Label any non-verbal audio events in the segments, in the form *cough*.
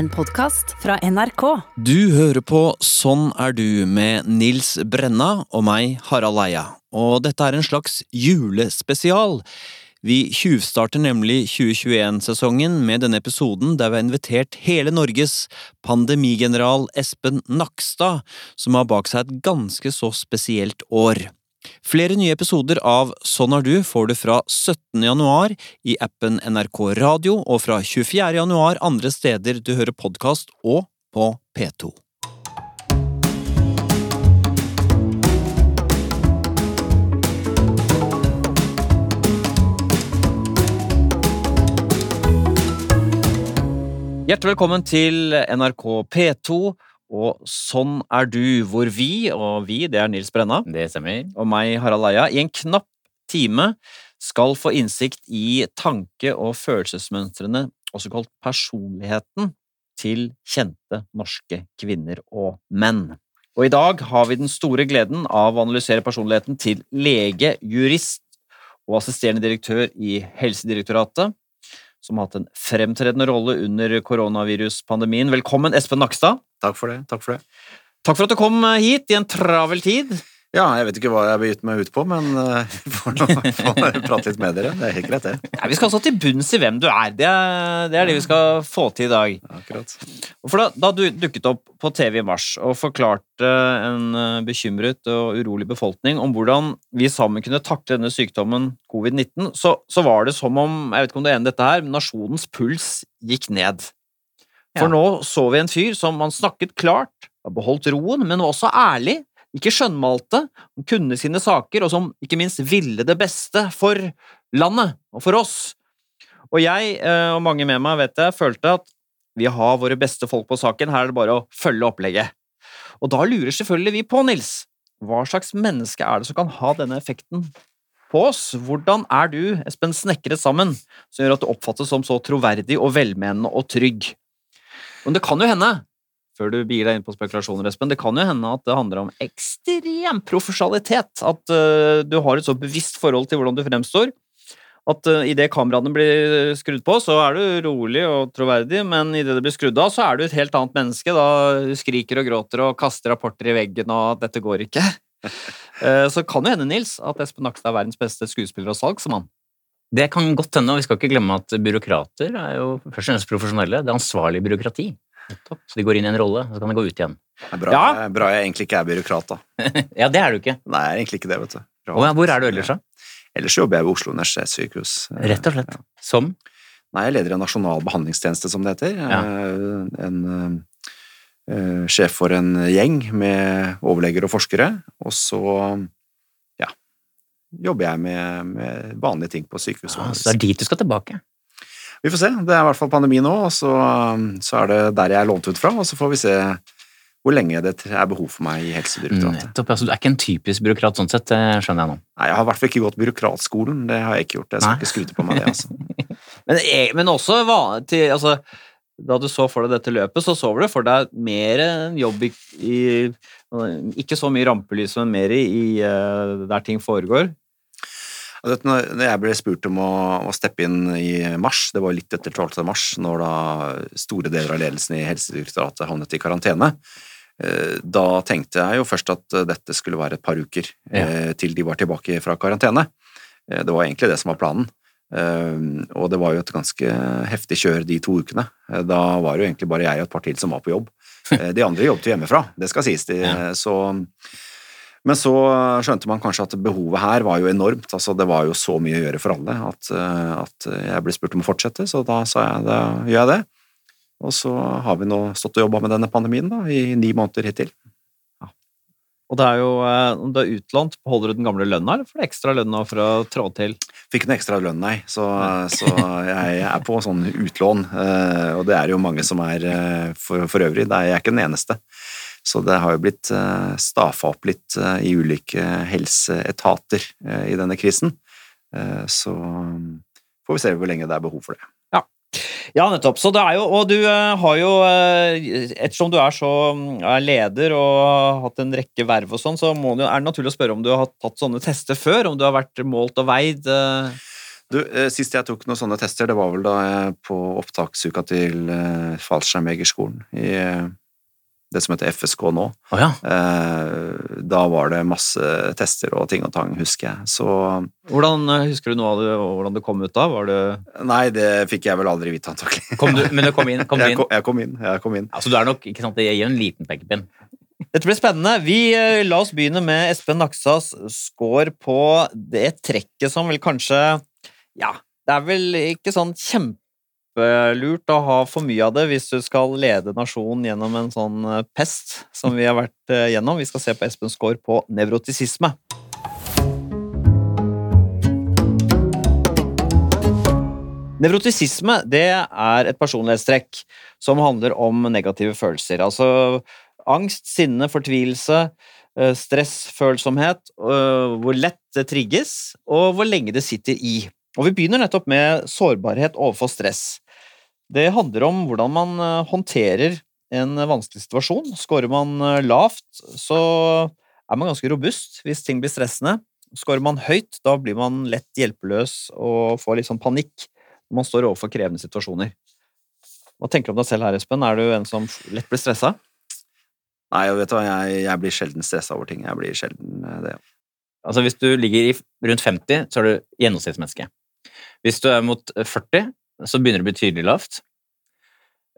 en podkast fra NRK. Du hører på Sånn er du med Nils Brenna og meg, Harald Eia. Og dette er en slags julespesial. Vi tjuvstarter nemlig 2021-sesongen med denne episoden der vi har invitert hele Norges pandemigeneral Espen Nakstad, som har bak seg et ganske så spesielt år. Flere nye episoder av Sånn er du får du fra 17. januar i appen NRK Radio og fra 24. januar andre steder du hører podkast og på P2. Hjertelig velkommen til NRK P2 og Sånn er du, hvor vi, og vi, det er Nils Brenna Det stemmer. og meg, Harald Eia, i en knapp time skal få innsikt i tanke- og følelsesmønstrene, også kalt personligheten, til kjente norske kvinner og menn. Og i dag har vi den store gleden av å analysere personligheten til lege, jurist og assisterende direktør i Helsedirektoratet, som har hatt en fremtredende rolle under koronaviruspandemien. Velkommen, Espen Nakstad. Takk for det. Takk for det. Takk for at du kom hit i en travel tid. Ja, jeg vet ikke hva jeg har gitt meg ut på, men *laughs* uh, vi får nå prate litt med dere. Det er helt greit, det. Ja, vi skal altså til bunns i hvem du er. Det er det, er det vi skal få til i dag. Akkurat. For da, da du dukket opp på TV i mars og forklarte en eh, bekymret og urolig befolkning om hvordan vi sammen kunne takle denne sykdommen covid-19, så, så var det som om jeg vet ikke om du er dette her, nasjonens puls gikk ned. For Ja. nå så vi en fyr som han snakket klart, har beholdt roen, men var også ærlig, ikke skjønnmalte, som kunne sine saker, og som ikke minst ville det beste for landet og for oss. Og jeg, eh, og mange med meg, vet jeg, følte at vi har våre beste folk på saken, her er det bare å følge opplegget. Og da lurer selvfølgelig vi på, Nils, hva slags menneske er det som kan ha denne effekten på oss? Hvordan er du, Espen, snekret sammen, som gjør at du oppfattes som så troverdig og velmenende og trygg? Men det kan jo hende, før du begir deg inn på spekulasjoner, Espen, det kan jo hende at det handler om ekstrem profesjonalitet, at uh, du har et så bevisst forhold til hvordan du fremstår, at uh, idet kameraene blir skrudd på, så er du rolig og troverdig, men idet det blir skrudd av, så er du et helt annet menneske. Da du skriker og gråter og kaster rapporter i veggen og at 'dette går ikke'. *laughs* Eh, så kan jo hende, Nils, at Espen Nakstad er verdens beste skuespiller og salgsmann. Det kan godt hende, og vi skal ikke glemme at byråkrater er jo først og fremst profesjonelle. Det er ansvarlig byråkrati. Så de går inn i en rolle, så kan de gå ut igjen. Det er bra, Ja. bra jeg egentlig ikke er byråkrat, da. *laughs* Ja, det er du ikke. Nei, jeg er egentlig ikke det, vet du. Oh, ja, hvor er du ellers, da? Ellers jobber jeg ved Oslo universitetssykehus. Rett og slett. Som? Nei, jeg leder en nasjonal behandlingstjeneste, som det heter. Ja. Eh, En eh, eh, sjef for en gjeng med overleger og forskere. Og så ja, jobber jeg med, med vanlige ting på sykehuset. Ah, så det er dit du skal tilbake. Vi får se. Det er i hvert fall pandemi nå, og så, så er det der jeg er lånt ut fra, og så får vi se hvor lenge det er behov for meg i Helsedirektoratet. Nettopp, altså, du er ikke en typisk byråkrat sånn sett, det skjønner jeg nå. Nei, jeg har i hvert fall ikke gått byråkratskolen, det har jeg ikke gjort. Jeg skal Nei. ikke skryte på meg det, altså. *laughs* Men, e- men også til, altså, da du så for deg dette løpet, så så du for deg mer en jobb i, i Ikke så mye rampelys, men mer i, i eh, der ting foregår. Vet når jeg ble spurt om å, å steppe inn i mars, det var litt etter 12. mars, når da store deler av ledelsen i Helsedirektoratet havnet i karantene, eh, da tenkte jeg jo først at eh, dette skulle være et par uker ja. til de var tilbake fra karantene. Eh, Det var egentlig det som var planen. Eh, Og det var jo et ganske heftig kjør de to ukene. Eh, Da var det jo egentlig bare jeg og et par til som var på jobb. Eh, De andre jobbet jo hjemmefra, det skal sies. De, Ja. så men så skjønte man kanskje at behovet her var jo enormt. altså Det var jo så mye å gjøre for alle at, eh, at jeg ble spurt om å fortsette, så da sa jeg da gjør jeg det. Og så har vi nå stått og jobba med denne pandemien da, i ni måneder hittil. Og det er jo eh, Om du er utlånt, beholder du den gamle lønna, eller får du ekstra lønn nå for å trå til? Fikk noe ekstra lønn, nei, så, *laughs* så jeg er på sånn utlån. eh, Og det er jo mange som er eh, for, for øvrig. Jeg er ikke den eneste. Så det har jo blitt eh, staffa opp litt eh, i ulike helseetater eh, i denne krisen. Så får vi se hvor lenge det er behov for det. Ja, nettopp. Så det er jo, og du har jo Ettersom du er så mm, er leder og har hatt en rekke verv og sånn, så det, er det naturlig å spørre om du har tatt sånne tester før? Om du har vært målt og veid? Du, Sist jeg tok noen sånne tester, det var vel da jeg på opptaksuka til Fallskjermjegerskolen i det som heter FSK nå. Oh, ja. Eh, da var det masse tester og ting og tang, husker jeg. Så Hvordan eh, Husker du noe av det, og hvordan det kom ut da? Var det nei, det fikk jeg vel aldri vite, antakelig. Kom du, men du kom inn? Kom du *laughs* Jeg inn? kom, jeg kom inn. Jeg kom inn. Altså, du er nok, ikke sant, Det gir en liten pekepinn. Dette blir spennende. Vi eh, La oss begynne med Espen Naksas score på det trekket som vel kanskje Ja, det er vel ikke sånn kjempelurt å ha for mye av det hvis du skal lede nasjonen gjennom en sånn eh, pest som vi har vært eh, gjennom. Vi skal se på Espen Skaar på nevrotisisme. Nevrotisisme det er et personlighetstrekk som handler om negative følelser. Altså angst, sinne, fortvilelse, eh, stressfølsomhet, hvor lett det trigges, og hvor lenge det sitter i. Og vi begynner nettopp med sårbarhet overfor stress. Det handler om hvordan man øh, håndterer en vanskelig situasjon. Skårer man øh, lavt, så er man ganske robust hvis ting blir stressende. Skårer man høyt, da blir man lett hjelpeløs og får litt sånn panikk når man står overfor krevende situasjoner. Hva tenker du om deg selv her, Espen? Er du en som lett blir stressa? Nei, vet du jeg, jeg blir sjelden stressa over ting. Jeg blir sjelden det, det. Altså, hvis du ligger i rundt 50, så er du gjennomsnittsmenneske. Hvis du er mot 40, så begynner det å bli tydelig lavt.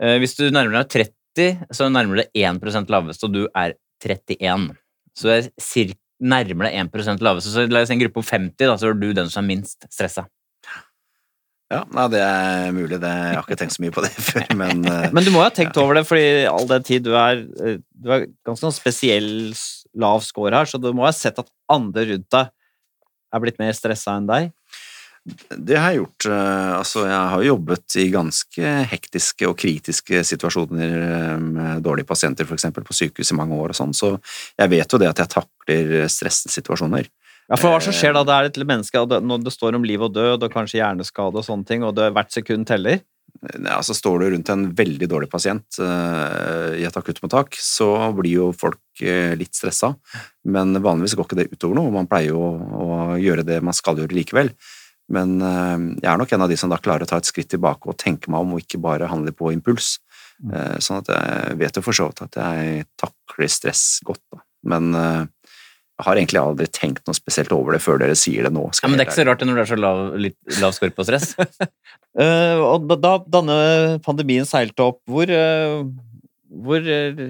Eh, Hvis du nærmer deg 30, så nærmer deg 1% lavest, og du er 31. Så du er cirka nærmer deg 1% lavest. Så la oss si en gruppe på 50, da, så er du den som er minst stressa. Ja, nei, det er mulig. Det, jeg har ikke tenkt så mye på det *laughs* før, men eh, Men du må jo ha tenkt over det, fordi all den tid du er eh, Du er ganske sånn spesiell lav score her, så du må ha sett at andre rundt deg er blitt mer stressa enn deg. Det har jeg gjort. eh, Altså, jeg har jo jobbet i ganske hektiske og kritiske situasjoner med dårlige pasienter, f.eks. på sykehus i mange år og sånn, så jeg vet jo det at jeg takler stressende situasjoner. Ja, for hva som skjer da? Det er et menneske, og det, når det står om liv og død, og kanskje hjerneskade og sånne ting, og det, hvert sekund teller Ja, så Står du rundt en veldig dårlig pasient uh, i et akuttmottak, så blir jo folk uh, litt stressa, men vanligvis går ikke det utover noe, og man pleier jo å, å gjøre det man skal gjøre likevel. Men uh, jeg er nok en av de som da klarer å ta et skritt tilbake og tenke meg om, og ikke bare handle på impuls. Eh, sånn at jeg vet jo for så vidt at jeg takler stress godt, da. Men eh, har egentlig aldri tenkt noe spesielt over det før dere sier det nå. Ja, men det er ikke så rart det når du er så lav, litt lav score på stress. uh, *laughs* og da, da denne pandemien seilte opp, hvor, uh, hvor uh,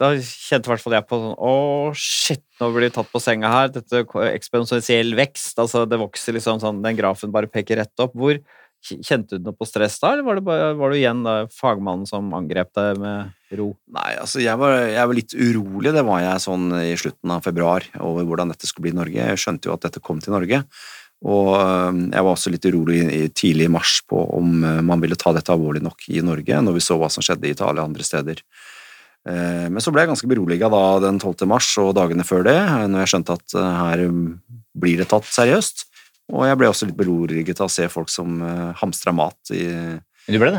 Da kjente i hvert fall jeg på sånn Å, shit, nå blir de tatt på senga her. Dette eksponentiell vekst. Altså, det vokser liksom sånn Den grafen bare peker rett opp. Hvor Kjente du noe på stress da, eller var, bare, var du igjen da, fagmannen som angrep deg med ro? Nei, altså jeg var, jeg var litt urolig, det var jeg sånn i slutten av februar, over hvordan dette skulle bli i Norge. Jeg skjønte jo at dette kom til Norge, og jeg var også litt urolig tidlig i mars på om øh, man ville ta dette alvorlig nok i Norge, når vi så hva som skjedde i Italia og andre steder. Eh, Men så ble jeg ganske beroliga da den 12. mars og dagene før det, når jeg skjønte at øh, her øh, blir det tatt seriøst. Og jeg ble også litt beroliget av å se folk som øh, hamstra mat i,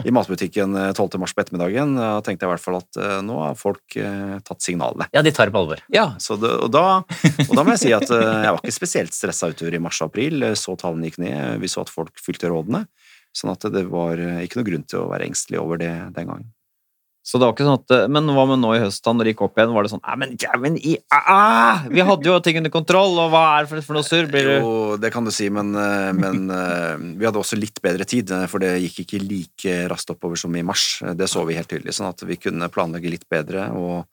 i matbutikken eh, 12. mars på ettermiddagen. Da tenkte jeg i hvert fall at eh, nå har folk eh, tatt signalene. Ja, de tar det på alvor. Ja, Så det, og, da, og da må jeg si at eh, jeg var ikke spesielt stressa utover i mars og april. Eh, Så tallene gikk ned, vi så at folk fylte rådene. Sånn at det var eh, ikke noe grunn til å være engstelig over det den gangen. Så det var ikke sånn at Men hva med nå i høst, da når det gikk opp igjen? Var det sånn men jævlen i ah, Vi hadde jo ting under kontroll, og hva er det for, noe surr? Blir du Jo, det kan du si, men, eh, men eh, vi hadde også litt bedre tid, eh, for det gikk ikke like raskt oppover som i mars. Eh, Det så vi helt tydelig, sånn at vi kunne planlegge litt bedre og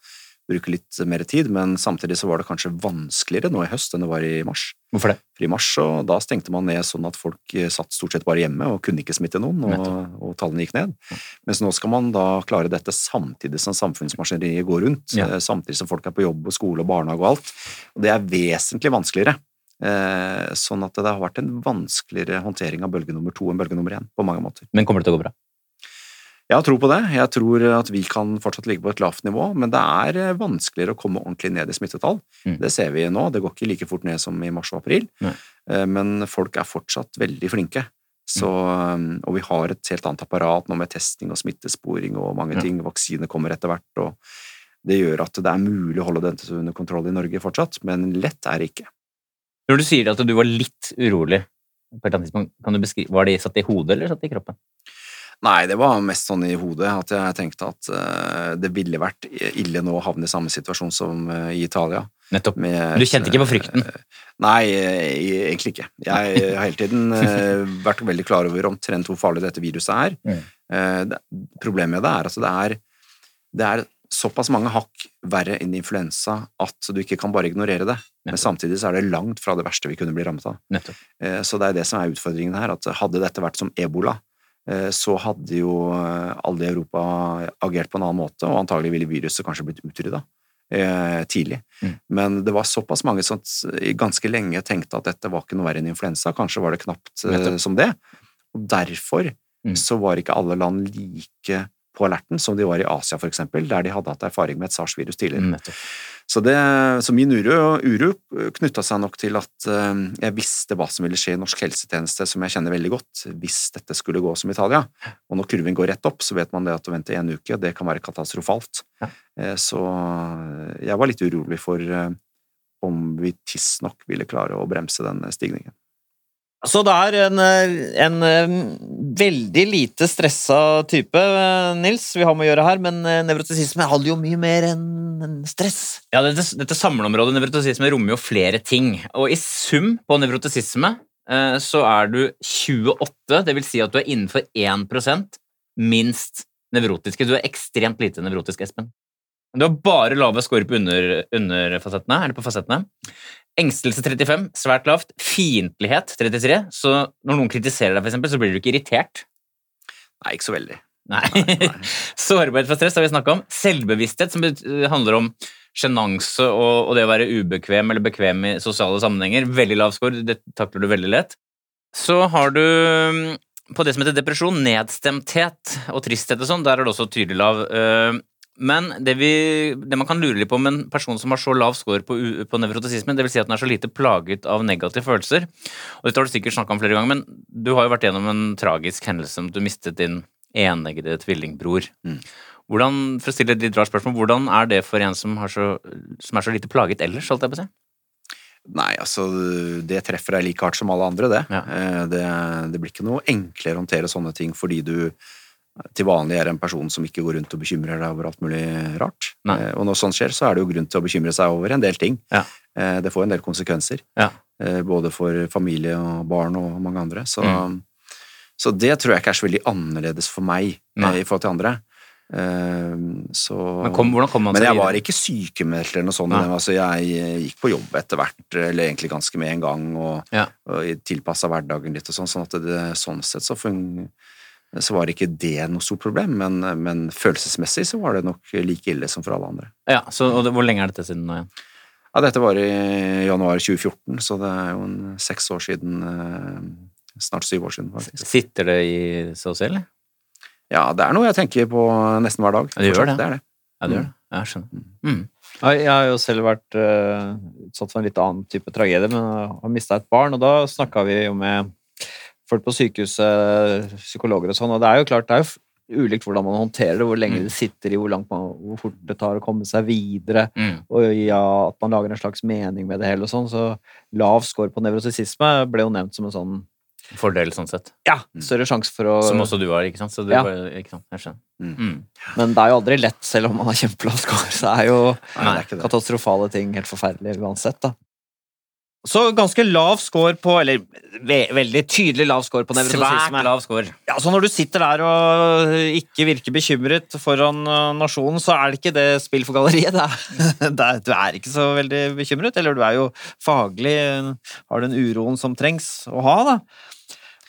bruke litt mer tid, men samtidig så var det kanskje vanskeligere nå i høst enn det var i mars. Hvorfor det? For i mars og da stengte man ned sånn at folk eh, satt stort sett bare hjemme og kunne ikke smitte noen, og, og tallene gikk ned. Mens nå skal man da klare dette samtidig som samfunnsmaskineriet går rundt, Ja. eh, samtidig som folk er på jobb og skole og barnehage og alt. Og det er vesentlig vanskeligere. Eh, sånn at det har vært en vanskeligere håndtering av bølge nummer to enn bølge nummer én, på mange måter. Men kommer det til å gå bra? Jeg har tro på det. Jeg tror at vi kan fortsatt ligge på et lavt nivå, men det er eh, vanskeligere å komme ordentlig ned i smittetall. Mm. Det ser vi nå. Det går ikke like fort ned som i mars og april, Nei. Eh, men folk er fortsatt veldig flinke. Så, Mm. og vi har et helt annet apparat nå med testing og smittesporing og mange Ja. ting. Vaksine kommer etter hvert, og det gjør at det er mulig å holde dette under kontroll i Norge fortsatt, men lett er det ikke. Når du sier at du var litt urolig på et eller annet tidspunkt. Kan du beskrive, Var det satt i hodet eller satt i kroppen? Nei, det var mest sånn i hodet at jeg tenkte at eh, det ville vært ille nå å havne i samme situasjon som eh, i Italia. Nettopp. med Du kjente ikke på frykten? eh, Nei, egentlig ikke. Jeg har hele tiden *laughs* vært veldig klar over omtrent hvor farlig dette viruset er. Mm. Problemet med det er at det er, det er såpass mange hakk verre enn influensa at du ikke kan bare ignorere det. Men samtidig så er det langt fra det verste vi kunne bli rammet av. Nettopp. Så det er det som er utfordringen her, at hadde dette vært som ebola, så hadde jo eh, alle i Europa agert på en annen måte, og antagelig ville viruset kanskje blitt utrydda eh, tidlig. Mm. Men det var såpass mange som ganske lenge tenkte at dette var ikke noe verre enn influensa, kanskje var det knapt eh, som det. Og derfor Mm. så var ikke alle land like på alerten som de var i Asia, for eksempel, der de hadde hatt erfaring med et SARS-virus tidligere. Mm, Så, det, så min uro, uro knytta seg nok til at eh, jeg visste hva som ville skje i norsk helsetjeneste, som jeg kjenner veldig godt, hvis dette skulle gå som Italia. Og når kurven går rett opp, så vet man det at å vente en uke, det kan være katastrofalt. Ja. Eh, Så jeg var litt urolig for eh, om vi tidsnok ville klare å bremse den stigningen. Så det er en, eh, en eh, veldig lite stressa type, eh, Nils, vi har med å gjøre her, men nevrotesisme nevrotisisme handler jo mye mer enn stress. Ja, dette, dette samleområdet nevrotisisme rommer jo flere ting. Og i sum på nevrotisisme eh, så er du 28, det vil si at du er innenfor 1% minst nevrotiske. Du er ekstremt lite nevrotisk, Espen. Du har bare lave score på under, underfasettene, eller på fasettene. Engstelse 35, svært lavt. Fiendtlighet 33, så når noen kritiserer deg, for eksempel, så blir du ikke irritert. Nei, ikke så veldig. Nei. Nei, nei. *laughs* Sårbarhet for stress har vi snakka om. Selvbevissthet, som handler om sjenanse og, og det å være ubekvem eller bekvem i sosiale sammenhenger. Veldig lav score, det takler du veldig lett. Så har du mm, på det som heter depresjon, nedstemthet og tristhet og sånn, der er det også tydelig lav. Eh, Men det, vi, det man kan lure litt på med en person som har så lav score på, på nevrotesismen, det vil si at den er så lite plaget av negative følelser, og dette har du sikkert snakka om flere ganger, men du har jo vært gjennom en tragisk hendelse om at du mistet din eneggede tvillingbror. Mm. Hvordan, for å stille et litt rart spørsmål, hvordan er det for en som, har så, som er så lite plaget ellers, holdt jeg på å si? Nei, altså, det treffer deg like hardt som alle andre, det. Ja. Eh, det. Det blir ikke noe enklere å håndtere sånne ting fordi du til vanlig er en person som ikke går rundt og bekymrer deg over alt mulig rart. Nei. Eh, Og når sånt skjer, så er det jo grunn til å bekymre seg over en del ting. Ja. Eh, Det får en del konsekvenser, Ja. eh, både for familie og barn og mange andre. Så, Mm. så det tror jeg ikke er så veldig annerledes for meg Nei. i forhold til andre. Så Men kom, hvordan kom man men jeg var ikke sykemeldt eller noe sånt. Altså, jeg gikk på jobb etter hvert, eller egentlig ganske med en gang, og, Ja. og tilpassa hverdagen litt og sånn. Sånn at det, sånn sett så, fung, så var ikke det noe stort problem, men, men følelsesmessig så var det nok like ille som for alle andre. Ja, så, og det, Hvor lenge er dette siden nå igjen? Ja, dette var i januar 2014, så det er jo en seks år siden eh, Snart syv år siden, faktisk. Sitter det i seg selv? Ja, det er noe jeg tenker på nesten hver dag. Ja, det gjør det. det, er det. Ja, det gjør det. Jeg skjønner. Mm. Jeg har jo selv vært eh, utsatt for en litt annen type tragedie, men har mista et barn, og da snakka vi jo med folk på sykehuset, psykologer og sånn, og det er jo klart, det er jo ulikt hvordan man håndterer det, hvor lenge Mm. det sitter i, hvor, langt man, hvor fort det tar å komme seg videre, Mm. og ja, at man lager en slags mening med det hele og sånn, så lav score på nevrosisisme ble jo nevnt som en sånn, Fordel sånn sett. ja, større sjanse for å Som også du har, ikke sant? Så du Ja. var, ikke sant? Jeg skjønner. Mm. Mm. Men det er jo aldri lett, selv om man har kjempelav score, så er jo Nei, det er ikke det. katastrofale ting helt forferdelig uansett, da. Så ganske lav score på, eller ve veldig tydelig lav score på nevrotisisme. Svært lav score. Ja, så når du sitter der og ikke virker bekymret foran uh, nasjonen, så er det ikke det spill for galleriet. Det er, *laughs* det du er ikke så veldig bekymret, eller du er jo faglig Har den uroen som trengs å ha, da.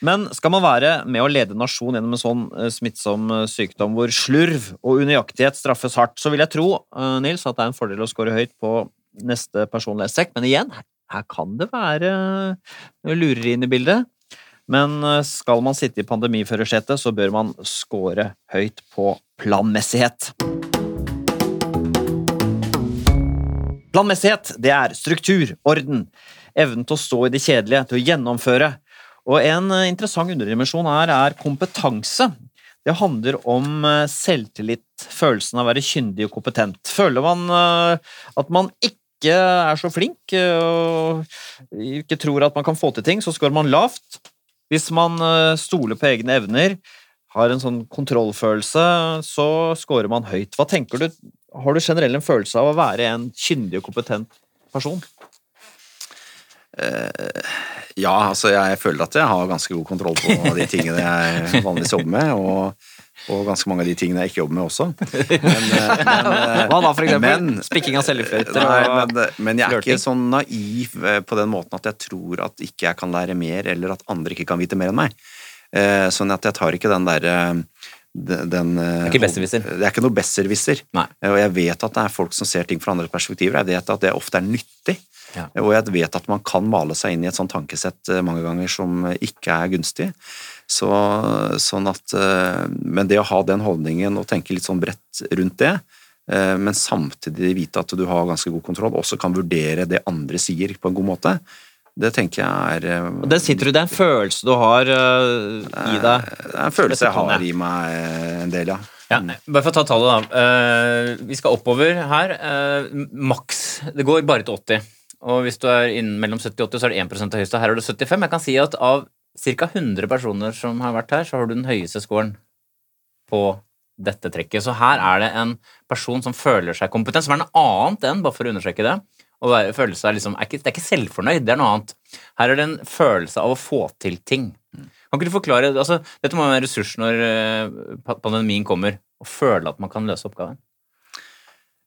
Men skal man være med å lede nasjon gjennom en sånn uh, smittsom sykdom hvor slurv og unøyaktighet straffes hardt, så vil jeg tro, Nils, at det er en fordel å score høyt på neste personlighetstrekk. Men igjen, her kan det være uh, lureri inne i bildet. Men eh, skal man sitte i pandemiførersetet, så bør man score høyt på planmessighet. Planmessighet, det er struktur, orden, evnen til å stå i det kjedelige, til å gjennomføre. Og en eh, interessant underdimensjon her er kompetanse. Det handler om eh, selvtillit, følelsen av å være kyndig og kompetent. Føler man eh, at man ikke er så flink eh, og ikke tror at man kan få til ting, så scorer man lavt. Hvis man eh, stoler på egne evner, har en sånn kontrollfølelse, så scorer man høyt. Hva tenker du? Har du generelt en følelse av å være en kyndig og kompetent person? Ja, altså jeg føler at jeg har ganske god kontroll på de tingene jeg vanligvis jobber med, og, og ganske mange av de tingene jeg ikke jobber med også. Men, *laughs* eh, men, eh, Hva da, for eksempel? Spikking av cellefløyter og men, men jeg er flirting. ikke sånn naiv eh, på den måten at jeg tror at ikke jeg kan lære mer, eller at andre ikke kan vite mer enn meg. Eh, Sånn at jeg tar ikke den derre den, eh, er ikke besserwisser. Det er ikke noe besserwisser. Eh, Og jeg vet at det er folk som ser ting fra andre perspektiver. Jeg vet at det ofte er nyttig. Ja. Og jeg vet at man kan male seg inn i et sånt tankesett eh, mange ganger som eh, ikke er gunstig. Så, sånn at, eh, men det å ha den holdningen og tenke litt sånn bredt rundt det, eh, men samtidig vite at du har ganske god kontroll, også kan vurdere det andre sier på en god måte, det tenker jeg er eh, Og Den sitter du, det er en følelse du har i deg. Det er en følelse jeg har i meg en del, ja. Ja, bare for å ta tallet, da. Eh, vi skal oppover her. Maks. Det går bare til 80. Og hvis du er innen mellom 70 og 80, så er det 1 av høyeste. Her er det 75. Jeg kan si at av ca. 100 personer som har vært her, så har du den høyeste scoren på dette trekket. Så her er det en person som føler seg kompetent, som er noe annet enn, bare for å understreke det, å være, føle seg liksom, er ikke, Det er ikke selvfornøyd, det er noe annet. Her er det en følelse av å få til ting. Kan ikke du forklare, altså, Dette må være en ressurs når eh, pandemien kommer, å føle at man kan løse oppgaven.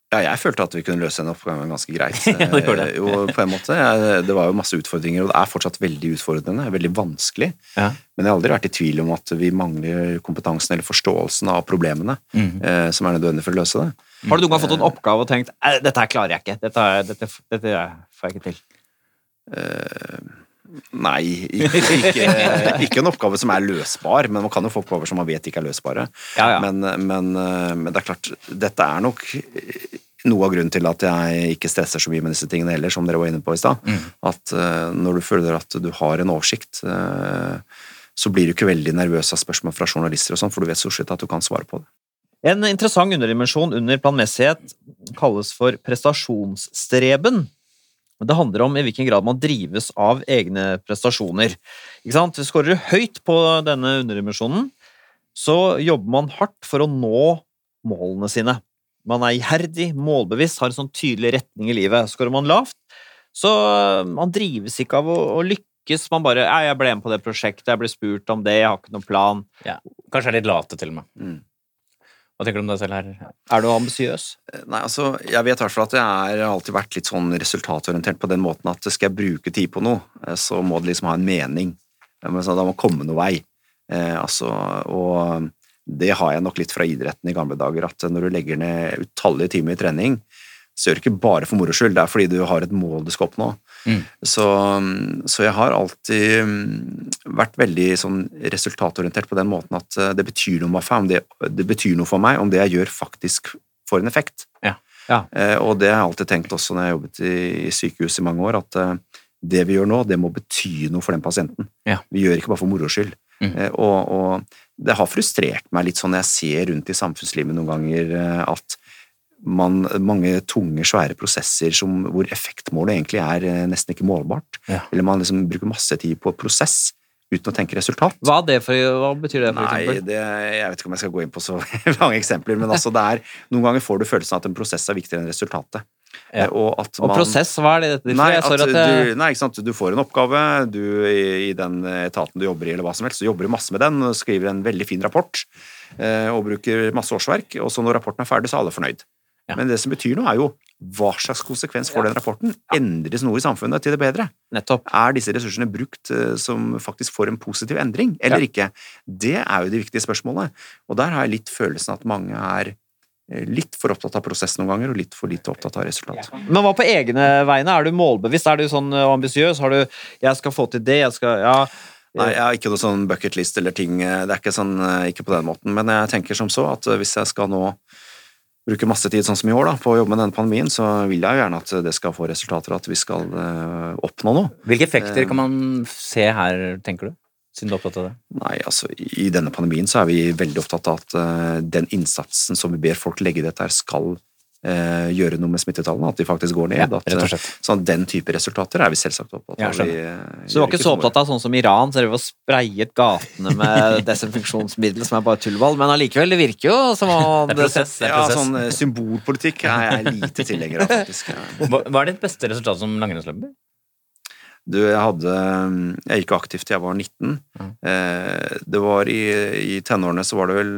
Ja, jeg følte at vi kunne løse den oppgaven ganske greit. *laughs* Ja, det gjorde det. Eh, Jo, på en måte. Det var jo masse utfordringer, og det er fortsatt veldig utfordrende. Veldig vanskelig. Ja. Men jeg har aldri vært i tvil om at vi mangler kompetansen eller forståelsen av problemene Mhm. eh, som er nødvendig for å løse det. Har du noen gang fått en oppgave og tenkt "Eh, dette her klarer jeg ikke, dette, dette, dette får jeg ikke til? Nei, ikke, ikke, ikke en oppgave som er løsbar, men man kan jo få oppgaver som man vet ikke er løsbare. Ja, ja. Men, men, men det er klart, dette er nok noe av grunnen til at jeg ikke stresser så mye med disse tingene heller, som dere var inne på i stad. At eh, når du føler at du har en oversikt, eh, så blir du ikke veldig nervøs av spørsmål fra journalister og sånn, for du vet så sett at du kan svare på det. En interessant underdimensjon under planmessighet kalles for prestasjonsstreben. Det handler om i hvilken grad man drives av egne prestasjoner. Ikke sant? Skårer du høyt på denne underdimensjonen, så jobber man hardt for å nå målene sine. Man er iherdig, målbevisst, har en sånn tydelig retning i livet. Skårer man lavt, så øh, man drives ikke av å, å lykkes. Man bare ja, 'Jeg ble med på det prosjektet, jeg ble spurt om det, jeg har ikke noen plan'. Kanskje er litt late, til og med. Mm. Hva tenker du om deg selv her? Er du ambisiøs? Nei, altså, Jeg vet i hvert fall at jeg har alltid vært litt sånn resultatorientert på den måten at skal jeg bruke tid på noe, eh, så må det liksom ha en mening. Eh, men Da må komme noe vei. Eh, altså, og det har jeg nok litt fra idretten i gamle dager, at når du legger ned utallige timer i trening, så gjør du ikke bare for moro skyld, det er fordi du har et mål du skal oppnå. Mm. Så, så jeg har alltid mm, vært veldig sånn resultatorientert på den måten at eh, det betyr noe om det, det betyr noe for meg om det jeg gjør faktisk får en effekt. Ja. Ja. Eh, og det har jeg alltid tenkt også når jeg har jobbet i, sykehus i mange år, at eh, det vi gjør nå, det må bety noe for den pasienten. Ja. Vi gjør ikke bare for moro skyld. Mm. Eh, og, og det har frustrert meg litt sånn når jeg ser rundt i samfunnslivet noen ganger at man, mange tunge, svære prosesser som, hvor effektmålet egentlig er eh, nesten ikke målbart. Ja. Eller man liksom bruker masse tid på prosess uten å tenke resultat. Hva, det for, hva betyr det, for Nei, eksempel? det, jeg vet ikke om jeg skal gå inn på så *laughs* mange eksempler, men altså det er, noen ganger får du følelsen av at en prosess er viktigere enn resultatet. Ja. Eh, Og, at Og prosess, hva er det dette? Nei, at at jeg... du, nei, ikke sant? du får en oppgave, du i, i den etaten du jobber i, eller hva som helst, så jobber du masse med den, og skriver en veldig fin rapport, eh, og bruker masse årsverk, og så når rapporten er ferdig, så er alle fornøyd. Ja. Men det som betyr noe, er jo hva slags konsekvens får den rapporten? Endres noe i samfunnet til det bedre? nettopp. Er disse ressursene brukt eh, som faktisk får en positiv endring, eller ikke? Det er jo det viktige spørsmålet. Og der har jeg litt følelsen at mange er eh, litt for opptatt av prosess noen ganger, og litt for lite opptatt av resultat. Men hva på egne vegne? Er du målbevisst? Er du sånn ø, ambisiøs? Har du 'jeg skal få til det', jeg skal Ja. Nei, jeg har ikke noe sånn bucketlist eller ting, eh, det er ikke sånn, eh, ikke på den måten, men jeg tenker som så at eh, hvis jeg skal nå bruke masse tid sånn som i år da, på å jobbe med denne pandemien, så vil jeg jo gjerne at det skal få resultater, og at vi skal uh, oppnå noe. Hvilke effekter kan man se her, tenker du? Siden du er opptatt av det. Nei, altså I denne pandemien så er vi veldig opptatt av at uh, den innsatsen som vi ber folk legge i dette, her skal eh, gjøre noe med smittetallene, at de faktisk går ned. Ja, at, eh, sånn Den type resultater er vi selvsagt opptatt av. Ja, Vi, eh, Så du var ikke så opptatt av sånn som Iran, så dere var sprayet gatene med *laughs* desinfeksjonsmiddel som er bare tullball, men allikevel, det virker jo som om Det er prosess. Det er Ja, sånn eh, symbolpolitikk er jeg lite tilhenger av, faktisk. *laughs* Hva, hva er ditt beste resultat som langrennsløper? Du, jeg hadde Jeg gikk aktivt til jeg var 19. Mm. Eh, det var i, i tenårene så var det vel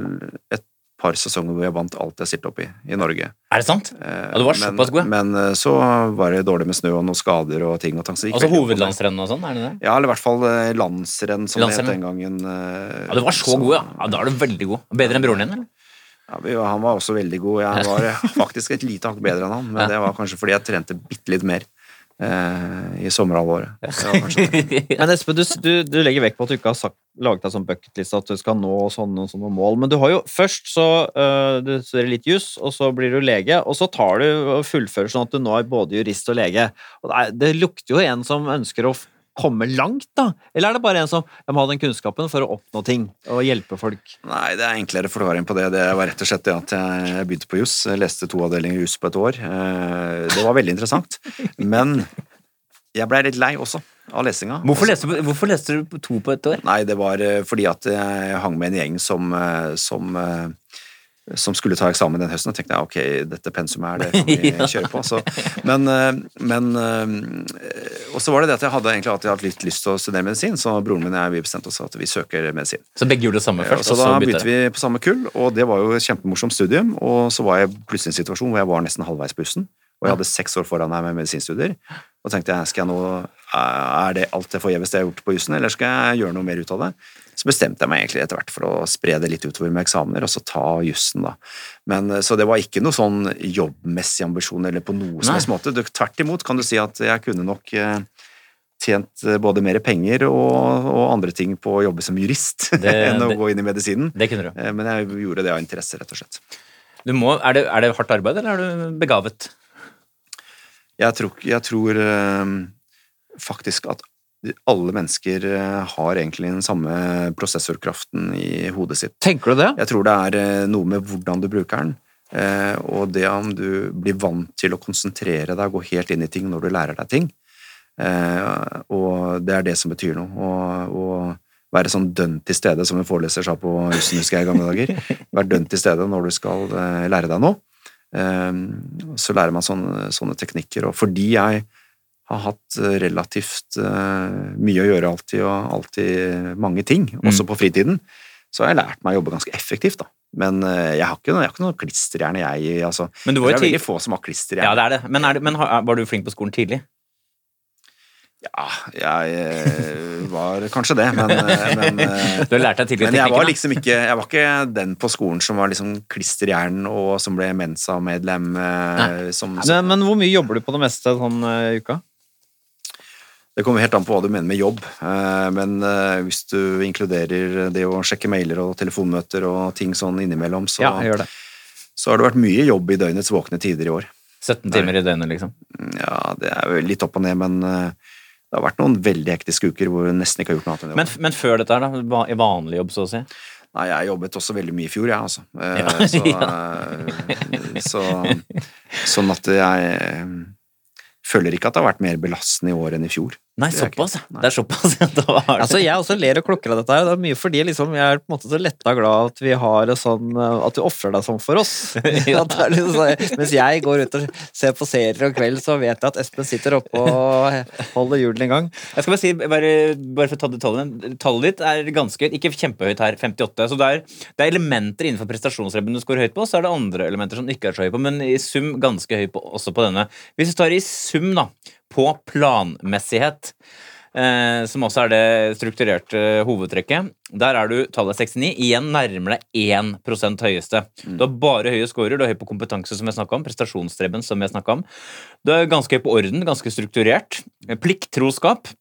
par sesonger hvor jeg vant alt jeg stilte opp i i Norge. Er det sant? Eh, Ja, du var men, såpass god. Men eh, så var det dårlig med snø og noen skader og ting og tang. så Altså hovedlandsrenn og sånn, er det det? Ja, eller i hvert fall eh, landsrenn, som det het den gangen. Ja, du var så god, ja. ja. Da er du veldig god. Bedre enn broren din, eller? Ja, han var også veldig god. Jeg *laughs* var faktisk et lite hakk bedre enn han, men det var kanskje fordi jeg trente bitte litt mer i sommerhalvåret. *laughs* Men Espen, du, du, du legger vekt på at du ikke har sagt, laget deg sånn bucketliste at du skal nå sånne, sånne mål. Men du har jo først så uh, du studerer litt juss, og så blir du lege, og så tar du og fullfører sånn at du nå er både jurist og lege. Og det, er, det lukter jo en som ønsker å komme langt, da? Eller er det bare en som jeg må ha den kunnskapen for å oppnå ting og hjelpe folk? Nei, det er enklere forklaring på det. Det var rett og slett det at jeg begynte på juss. Leste to avdelinger juss på et år. Eh, Det var veldig interessant. Men jeg blei litt lei også av lesinga. Hvorfor leste, du- hvorfor leste du to på et år? Nei, det var eh, fordi at jeg hang med en gjeng som, eh, som, som skulle ta eksamen den høsten, og tenkte jeg ok, dette pensumet er det kan vi *laughs* kjøre på. Så, men eh, men eh, Og så var det det at jeg hadde egentlig alltid hatt litt lyst til å studere medisin, så broren min og jeg vi bestemte oss at vi søker medisin. Så begge gjorde det samme Ja, først, så og så da begynte vi på samme kull, og det var jo et kjempemorsomt studium. Og så var jeg plutselig i en situasjon hvor jeg var nesten halvveis på bussen, og jeg hadde seks år foran meg med medisinstudier. Og tenkte jeg, skal jeg nå, er det alt det forgjeves det jeg har gjort på jussen, eller skal jeg gjøre noe mer ut av det? Så bestemte jeg meg egentlig etter hvert for å spre det litt utover med eksamener, og så ta jussen, da. Men, så det var ikke noe sånn jobbmessig ambisjon eller på noe som helst måte. Tvert imot kan du si at jeg kunne nok eh, tjent eh, både mer penger og, og andre ting på å jobbe som jurist *laughs* Det- enn å det- gå inn i medisinen. Det kunne du. Eh, Men jeg gjorde det av interesse, rett og slett. du må, er, det, er det hardt arbeid, eller er du begavet? Jeg tror, jeg tror eh, faktisk at alle mennesker eh, har egentlig den samme prosessorkraften i hodet sitt. Tenker du det? Jeg tror det er eh, noe med hvordan du bruker den, eh, og det om du blir vant til å konsentrere deg og gå helt inn i ting når du lærer deg ting. Og det er det som betyr noe. Og være sånn dønn til stede, som en foreleser sa på jussen, husker jeg i gamle dager. *laughs* Være dønn til stede når du skal lære deg noe. Så lærer man sånne, sånne teknikker. Og fordi jeg har hatt eh, relativt eh, mye å gjøre alltid, og alltid mange ting, også på fritiden, så har jeg lært meg å jobbe ganske effektivt, da. Men eh, jeg har ikke, noe- jeg noe klisterhjerne, jeg. Altså, Men du det er veldig få som har klisterhjerne. Ja, det er det. Men, er det, men har- var du flink på skolen tidlig? Ja, jeg var kanskje det, men, men, *laughs* Du har lært deg tidlig men jeg var liksom ikke Jeg var ikke den på skolen som var liksom klisterhjern og som ble Mensa-medlem. Som, Men, men hvor mye jobber du på det meste sånn uh, uka? Det kommer helt an på hva du mener med jobb. eh, Men eh, hvis du inkluderer det å sjekke mailer og telefonmøter og ting sånn innimellom, så, Ja, så har det vært mye jobb i døgnets våkne tider i år. 17 timer i døgnet, liksom. Ja, det er jo litt opp og ned, men eh, det har vært noen veldig hektiske uker hvor jeg nesten ikke har gjort noe annet enn det. Men, men før dette her, da? I vanlig jobb, så å si? Nei, jeg jobbet også veldig mye i fjor, jeg, altså. Eh, Ja, så, *laughs* ja. så, sånn at jeg føler ikke at det har vært mer belastende i år enn i fjor. Nei, såpass, ja. Det er såpass, ja. *laughs* Altså, jeg også ler og klukker av dette her. Det er mye fordi liksom, jeg er på en måte så letta glad at vi har det sånn øh, At du ofrer deg sånn for oss. *laughs* *laughs* Er liksom mens jeg går ut og ser på serier om kvelden, så vet jeg at Espen sitter oppe og holder hjulene i gang. Jeg skal bare si, bare, bare for å ta detaljene, tallet ditt er ganske høyt, ikke kjempehøyt her, 58. Så det er, det er elementer innenfor prestasjonsrebben du scorer høyt på, så er det andre elementer som du ikke er så høy på, men i sum ganske høy på, også på denne. Hvis du tar i sum, da, på planmessighet, eh, som også er det strukturerte hovedtrekket, der er du tallet 69, igjen nærmer deg 1 høyeste. Du har bare høye scorer, du er høy på kompetanse, som jeg om, prestasjonsstreben, som jeg om. Du er ganske høy på orden, ganske strukturert. Plikttroskap,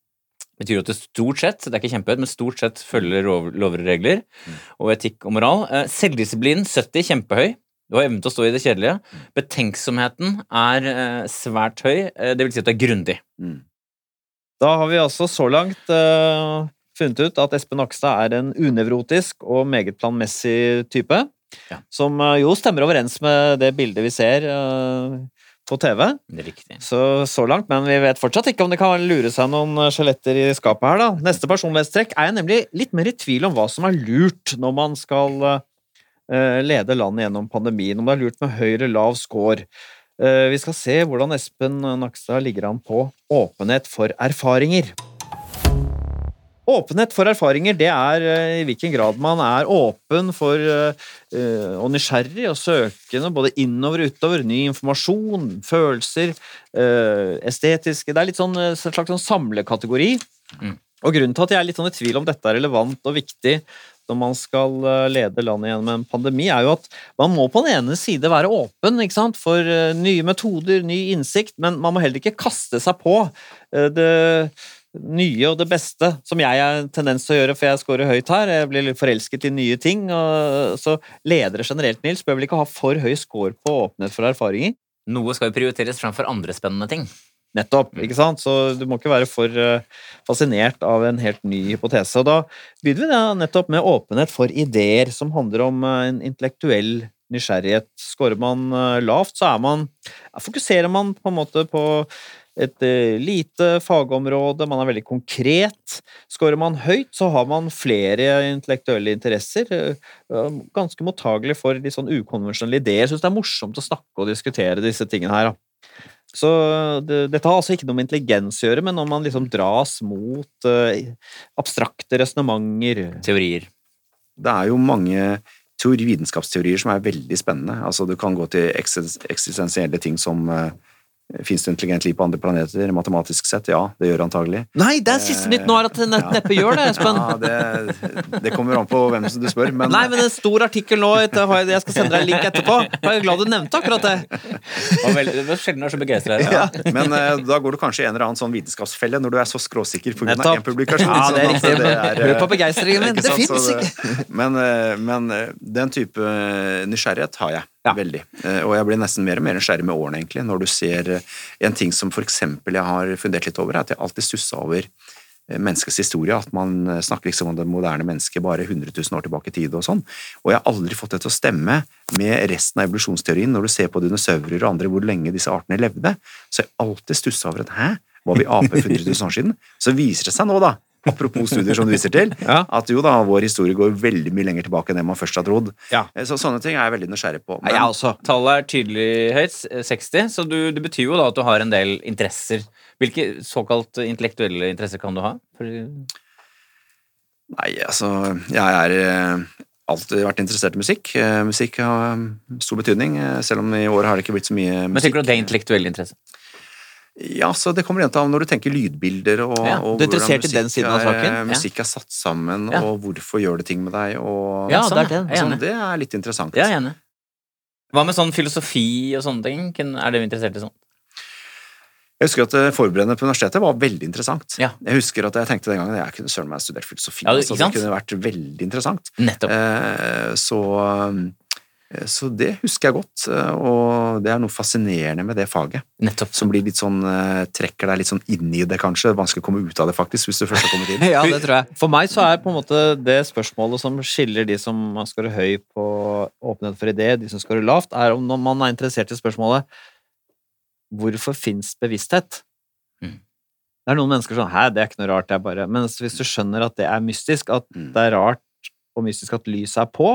betyr at det stort sett det er ikke kjempehøyt, men stort sett følger lov- lover og regler og etikk og moral. Eh, Selvdisiplin 70, kjempehøy. Du har evnen til å stå i det kjedelige. Betenksomheten er eh, svært høy. Eh, det vil si at du er grundig. Da har vi altså så langt eh, funnet ut at Espen Nakstad er en unevrotisk og meget planmessig type. Ja. som eh, jo stemmer overens med det bildet vi ser eh, på TV. Det er riktig. Så, så langt, men vi vet fortsatt ikke om det kan lure seg noen eh, skjeletter i skapet her, da. Neste personlighetstrekk er jeg nemlig litt mer i tvil om hva som er lurt når man skal lede landet gjennom pandemien, om det er lurt med høy eller lav score. Eh, vi skal se hvordan Espen Nakstad ligger an på åpenhet for erfaringer. Åpenhet for erfaringer, det er eh, i hvilken grad man er åpen for eh, eh, og nysgjerrig og søkende både innover og utover. Ny informasjon, følelser, eh, estetiske Det er litt sånn eh, en slags sånn samlekategori. Mm. Og grunnen til at jeg er litt sånn i tvil om dette er relevant og viktig når man skal eh, lede landet gjennom en pandemi, er jo at man må på den ene side være åpen for eh, nye metoder, ny innsikt, men man må heller ikke kaste seg på eh, det nye og det beste, som jeg har tendens til å gjøre, for jeg scorer høyt her. Jeg blir litt forelsket i nye ting. Og så ledere generelt, Nils, bør vel ikke ha for høy score på åpenhet for erfaringer. Noe skal jo prioriteres framfor andre spennende ting. Nettopp, ikke sant? Så du må ikke være for eh, fascinert av en helt ny hypotese. Og da begynner vi da nettopp med åpenhet for ideer, som handler om eh, en intellektuell nysgjerrighet. Skårer man eh, lavt, så er man Fokuserer man på en måte på et lite fagområde, man er veldig konkret. Skårer man høyt, så har man flere intellektuelle interesser. Ganske mottagelig for litt sånn ukonvensjonelle ideer. Syns det er morsomt å snakke og diskutere disse tingene her. Da. Så det, dette har altså ikke noe med intelligens å gjøre, men om man liksom dras mot uh, abstrakte resonnementer. Teorier. Det er jo mange teori, vitenskapsteorier som er veldig spennende. Altså, du kan gå til eksistens- eksistensielle ting som uh, Fins det intelligent liv på andre planeter? Matematisk sett, ja. Det gjør antagelig. Nei, det er siste nytt nå er at det nett- neppe gjør det, Espen! Ja, det, det kommer an på hvem som du spør, men, Nei, men en stor artikkel nå, jeg skal sende deg en link etterpå. Jeg er glad du nevnte akkurat det. Det var veldig- det var sjelden du er så begeistra. ja, men eh, da går du kanskje i en eller annen sånn vitenskapsfelle når du er så skråsikker pga. Én publikasjon. Ja, det er riktig. er, Hør eh, på begeistringen min. Det sant? fins ikke! Men, eh, men eh, den type eh, nysgjerrighet har jeg. Ja. Veldig. Eh, Og jeg blir nesten mer og mer nysgjerrig med årene, egentlig. Når du ser eh, en ting som for eksempel jeg har fundert litt over, er at jeg alltid stussa over eh, menneskets historie. At man snakker liksom om det moderne mennesket bare 100 000 år tilbake i tid og sånn. Og jeg har aldri fått det til å stemme med resten av evolusjonsteorien. Når du ser på dinosaurer og andre, hvor lenge disse artene levde, så jeg alltid stussa over at hæ, var vi aper for 100 000 år siden? Så viser det seg nå, da, apropos studier som du viser til, Ja. at jo da, vår historie går veldig mye lenger tilbake enn det man først har trodd. Ja. Eh, Så sånne ting er jeg veldig nysgjerrig på. Ja, jeg også. Tallet er tydelig høyt, eh, 60, så du, det betyr jo da at du har en del interesser. Hvilke såkalt intellektuelle interesser kan du ha? For, Nei, altså, jeg er eh, alltid vært interessert i musikk. Eh, Musikk har mm, stor betydning, eh, selv om i år har det ikke blitt så mye musikk. men tenker du at det er intellektuell interesse? Ja, så det kommer igjen til når du tenker lydbilder og, Ja, og hvordan musikk er-. Musikk er satt sammen, Ja. og hvorfor gjør det ting med deg, og Ja, sånn, det er det. Sånn, det er litt interessant. Ja, jeg er enig. Hva med sånn filosofi og sånne ting? er Er vi interessert i sånt? Jeg husker at eh, forberedende på universitetet var veldig interessant. Ja. Jeg husker at jeg tenkte den gangen jeg kunne søren meg studert filosofi. Ja, det- altså, det kunne vært veldig interessant. Nettopp. Eh, Så, eh, så det husker jeg godt, eh, og det er noe fascinerende med det faget. Nettopp. Som blir litt sånn, eh, trekker deg litt sånn inn i det, kanskje. Vanskelig å komme ut av det, faktisk, hvis du først har kommet *laughs* inn. Ja, det tror jeg. For meg så er på en måte det spørsmålet som skiller de som skårer høy på åpenhet for idé, de som skårer lavt, er om når man er interessert i spørsmålet hvorfor fins bevissthet? Mm. Det er noen mennesker sånn Hæ, det er ikke noe rart, det er bare Mens hvis du skjønner at det er mystisk, at Mm. det er rart og mystisk at lyset er på,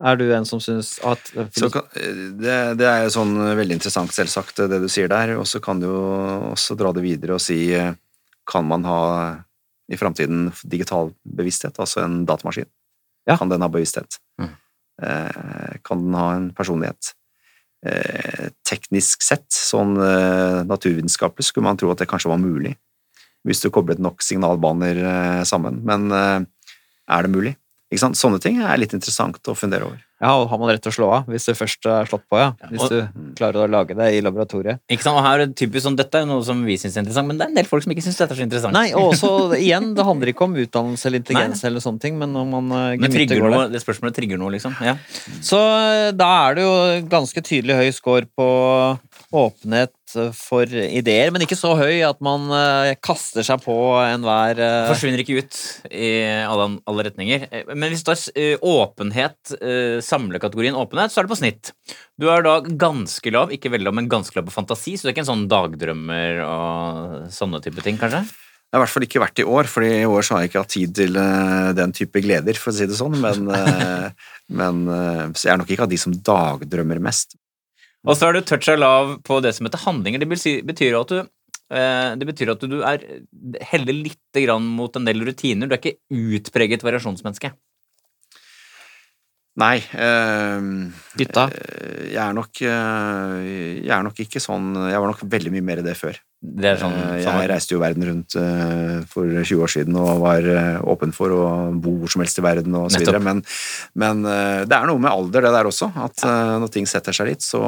er du en som syns at Så kan, eh, det, det er jo sånn veldig interessant, selvsagt, det du sier der. Og så kan du jo også dra det videre og si eh, Kan man ha i framtiden digital bevissthet, altså en datamaskin? Ja. Kan den ha bevissthet? Mm. Eh, Kan den ha en personlighet? Eh, Teknisk sett, sånn eh, naturvitenskapelig, skulle man tro at det kanskje var mulig. Hvis du koblet nok signalbaner eh, sammen. Men eh, er det mulig? Ikke sant? Sånne ting er litt interessant å fundere over. Ja, og har man rett til å slå av hvis det først er slått på, ja. Hvis og- du, klarer å lage det i laboratoriet. Ikke sant? Og her er det typisk sånn, Dette er noe som vi syns er interessant, men det er en del folk som ikke syns dette er så interessant. Nei, og også, *laughs* igjen, det handler ikke om utdannelse eller intelligens eller sånne ting, men om man uh, gemytter går det. det spørsmålet trigger noe, liksom. Ja. Så eh, da er det jo ganske tydelig høy score på åpenhet for ideer, men ikke så høy at man eh, kaster seg på enhver uh, Forsvinner ikke ut i alle, alle retninger. Eh, Men hvis det eh, åpenhet, eh, samlekategorien åpenhet, så er det på snitt. Du er da ganske lav, ikke veldig lav, men ganske lav på fantasi, så du er ikke en sånn dagdrømmer og sånne type ting, kanskje? Det har i hvert fall ikke vært i år, for i år så har jeg ikke hatt tid til eh, den type gleder, for å si det sånn. Men, eh, *laughs* men eh, jeg er nok ikke av de som dagdrømmer mest. Og så er du toucha lav på det som heter handlinger. Det betyr at du det betyr at du er heller litt grann mot en del rutiner. Du er ikke utpreget variasjonsmenneske. Nei. eh, Gutta. eh, Jeg er nok eh, Jeg er nok ikke sånn Jeg var nok veldig mye mer i det før. Det er sånn, Eh, sånn Jeg reiste jo verden rundt eh, for 20 år siden og var eh, åpen for å bo hvor som helst i verden og så videre. Men, men eh, det er noe med alder, det der også. At ja. når ting setter seg litt, så,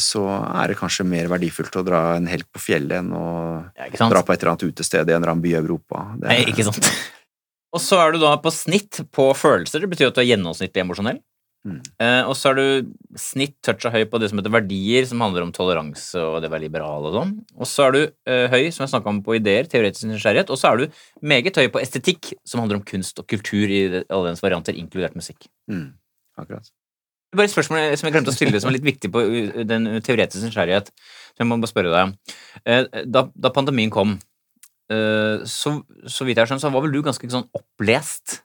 så er det kanskje mer verdifullt å dra en helg på fjellet enn å ja, dra på et eller annet utested i en eller annen by i Europa. Det, Nei, ikke sant. *laughs* Og så er du da på snitt på følelser. Det betyr at du er gjennomsnittlig emosjonell. Mm. Eh, og så er du snitt toucha høy på det som heter verdier, som handler om toleranse og det å være liberal og sånn. Og så er du eh, høy, som jeg snakka om, på ideer, teoretisk nysgjerrighet. Og så er du meget høy på estetikk, som handler om kunst og kultur i alle dens varianter, inkludert musikk. Mm, akkurat. Bare et spørsmål som jeg glemte å stille, som er litt viktig på den teoretiske nysgjerrighet. Så jeg må bare spørre deg. Eh, Da, da pandemien kom, så, så vidt jeg har skjønt, så var vel du ganske sånn opplest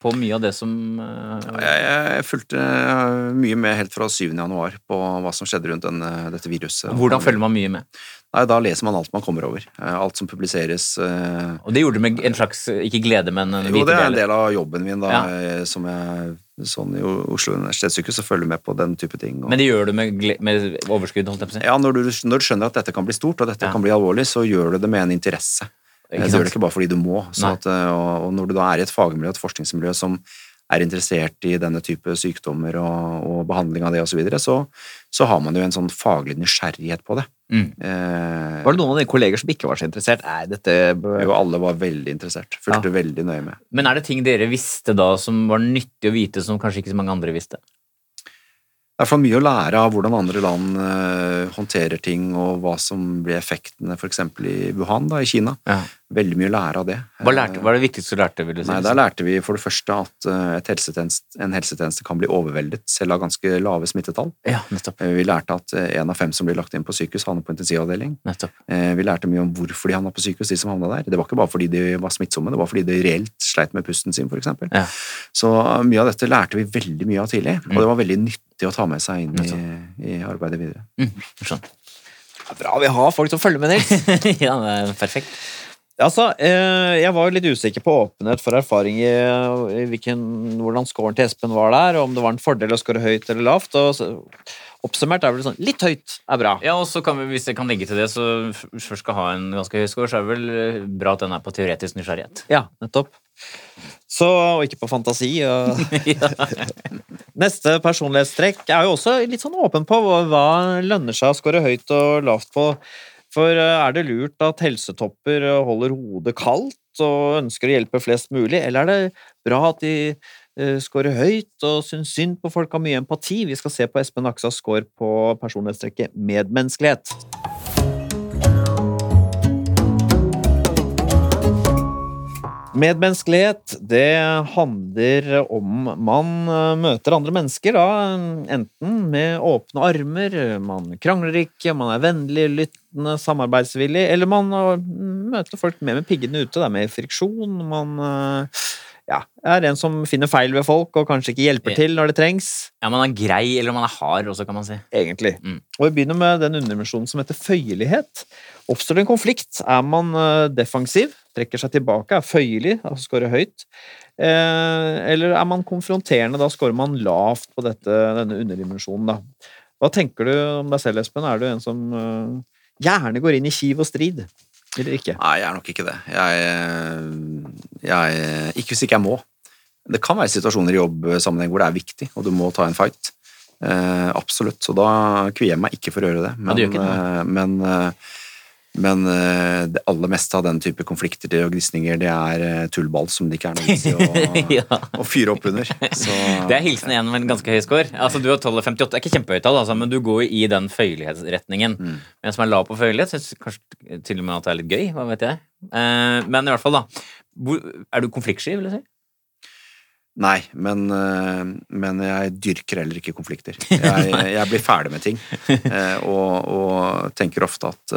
på mye av det som ja, Jeg, jeg fulgte eh, mye med helt fra 7. januar på hva som skjedde rundt denne, dette viruset. Hvordan følger man mye med? Nei, Da leser man alt man kommer over. Eh, Alt som publiseres. eh, Og det gjorde du med en slags, ikke glede, men en Jo, det er en del av jobben min, da, Ja. eh, som jeg sånn i Oslo universitetssykehus, så følger med på den type ting. Og, Men det gjør du med, med overskudd, holdt jeg på å si? ja, når du, når du skjønner at dette kan bli stort, og dette Ja. kan bli alvorlig, så gjør du det med en interesse. Ikke du gjør det ikke bare fordi du må. At, eh, og, og når du da er i et fagmiljø, et forskningsmiljø som er interessert i denne type sykdommer og, og behandling av det osv., så, videre, så så har man jo en sånn faglig nysgjerrighet på det. Mm. Eh, Var det noen av dine kolleger som ikke var så interessert? Nei, dette jo, alle var veldig interessert. Fulgte veldig nøye med. Men er det ting dere visste da som var nyttig å vite, som kanskje ikke så mange andre visste? Det er fall mye å lære av hvordan andre land eh, håndterer ting, og hva som blir effektene f.eks. i Wuhan, da, i Kina. Ja. Veldig mye å lære av det. Hva, lærte, hva er det viktigste du lærte? vil du si? Nei, Der lærte vi for det første at eh, et helsetjeneste, en helsetjeneste kan bli overveldet selv av ganske lave smittetall. Ja, nettopp. Eh, Vi lærte at én en av fem som blir lagt inn på sykehus, havner på intensivavdeling. nettopp. Vi lærte mye om hvorfor de havna på sykehus, de som havna der. Det var ikke bare fordi de var smittsomme, det var fordi de reelt sleit med pusten sin, f.eks. Ja. Så mye av dette lærte vi veldig mye av tidlig, og Mm. det var veldig nyttig å ta med seg inn i, i arbeidet videre. Mm, skjønt. Det er bra vi har folk som følger med, Nils. *laughs* ja, det er perfekt. Altså, eh, jeg var jo litt usikker på åpenhet for erfaring i, hvilken, hvordan scoren til Espen var der, og om det var en fordel å score høyt eller lavt. Og så, oppsummert er vel sånn litt høyt er bra. Ja, og så kan vi, Hvis jeg kan legge til det, så først skal ha en ganske høy score, så er det vel eh, bra at den er på teoretisk nysgjerrighet. Ja, nettopp. Så, og ikke på fantasi. Og... *laughs* Neste personlighetstrekk er jo også litt sånn åpen på hva, lønner seg å score høyt og lavt på. For eh, er det lurt at helsetopper holder hodet kaldt og ønsker å hjelpe flest mulig, eller er det bra at de eh, scorer høyt og syns synd på folk har mye empati? Vi skal se på Espen Aksas score på personlighetstrekket medmenneskelighet. Medmenneskelighet, det handler om man eh, møter andre mennesker, da, enten med åpne armer, man krangler ikke, man er vennlig, lyttende, samarbeidsvillig, eller man eh, møter folk mer med piggene ute, det er mer friksjon, man eh, ja, er en som finner feil ved folk og kanskje ikke hjelper til når det trengs, Ja, Man er grei, eller man er hard også, kan man si. egentlig. Mm. Og vi begynner med den underdimensjonen som heter føyelighet. Oppstår det en konflikt, er man defensiv, trekker seg tilbake, er føyelig, altså scorer høyt, eh, eller er man konfronterende, da scorer man lavt på dette, denne underdimensjonen, da. Hva tenker du om deg selv, Espen? Er du en som eh, gjerne går inn i kiv og strid, eller ikke? Nei, jeg er nok ikke det. Jeg, jeg Ikke hvis ikke jeg må. Det kan være situasjoner i jobbsammenheng hvor det er viktig, og du må ta en fight. Eh, absolutt. Så da kvier jeg meg ikke for å gjøre det. Men, du gjør ikke det, eh, men, eh, men eh, det aller meste av den type konflikter og gnisninger, det er eh, tullball som det ikke er noe vits i å, *laughs* fyre opp under. Så, Det er hilsen igjen med en ganske høy score. Altså, du har 12,58. Det er ikke kjempehøyt tall, altså, men du går i den føyelighetsretningen. Mm. Som er lav på føyelighet, syns kanskje til og med at det er litt gøy. Hva vet jeg. Eh, men i hvert fall, da. Er du konfliktsky, vil jeg si? Nei, men, men jeg dyrker heller ikke konflikter. Jeg, jeg blir ferdig med ting, *laughs* og, og tenker ofte at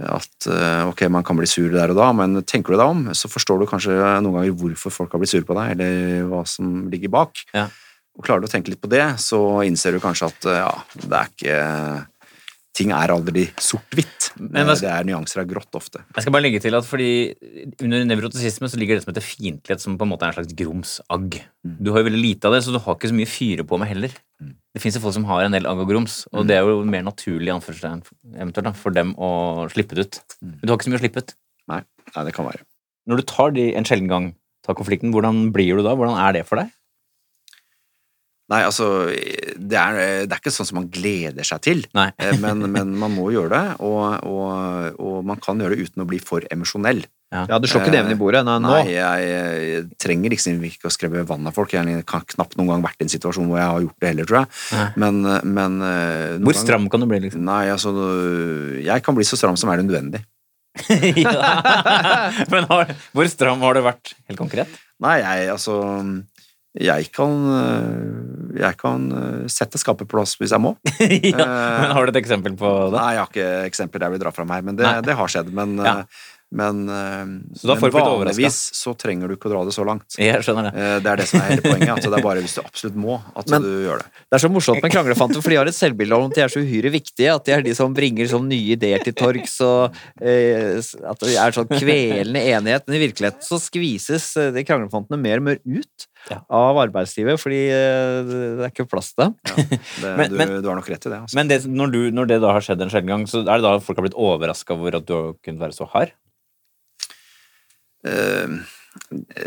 at eh, ok, man kan bli sur der og da, men tenker du deg om, så forstår du kanskje noen ganger hvorfor folk har blitt sure på deg, eller hva som ligger bak. Ja. Og klarer du å tenke litt på det, så innser du kanskje at eh, ja, det er ikke Ting er aldri sort-hvitt. Men Det er nyanser av grått ofte. Jeg skal bare legge til at fordi Under nevrotisisme så ligger det som heter fiendtlighet, som på en måte er en slags grums agg. Mm. Du har jo veldig lite av det, så du har ikke så mye fyre på med heller. Mm. Det fins folk som har en del agg og grums, og det er jo mer naturlig anførselstegn, eventuelt da, for dem å slippe det ut. Mm. Men du har ikke så mye å slippe ut. Nei, nei, det kan være. Når du tar de en sjelden gang tar konflikten, hvordan blir du da? Hvordan er det for deg? Nei, altså, det er, det er ikke sånn som man gleder seg til, Nei. Eh, men, men man må gjøre det, og, og, og man kan gjøre det uten å bli for emosjonell. Ja, du slår ikke neven i bordet. Nei, nå. Nei, jeg, jeg trenger liksom ikke å skremme vann av folk. Jeg har knapt noen gang vært i en situasjon hvor jeg har gjort det heller, tror jeg. Men, men eh, Hvor gang- stram kan du bli, liksom? Nei, altså, jeg kan bli så stram som er det nødvendig. *laughs* ja. Men har, hvor stram har du vært, helt konkret? Nei, jeg, altså jeg kan, øh, jeg kan øh, sette skapet på plass hvis jeg må. *laughs* ja. Men har du et eksempel på det? Nei, jeg har ikke eksempel jeg vil dra fram her, men det, det har skjedd. Men, Ja. men, men vanligvis så trenger du ikke å dra det så langt. Jeg skjønner det. Eh, Det er det som er hele poenget. At *laughs* det er bare hvis du absolutt må, at Men- du gjør det. Det er så morsomt med kranglefanter, for de har et selvbilde om at de er så uhyre viktige. At de er de som bringer sånn nye ideer til torgs, og eh, at det er sånn kvelende enighet. Men i virkeligheten så skvises eh, de kranglefantene mer og mer ut Ja. av arbeidslivet, fordi eh, det er ikke plass til. Ja, det *laughs* Men- du, men- du har nok rett i det. Altså. Men det, når, du, når det da har skjedd en sjelden gang, så er det da folk har blitt overraska over at du har kunnet være så hard? Uh,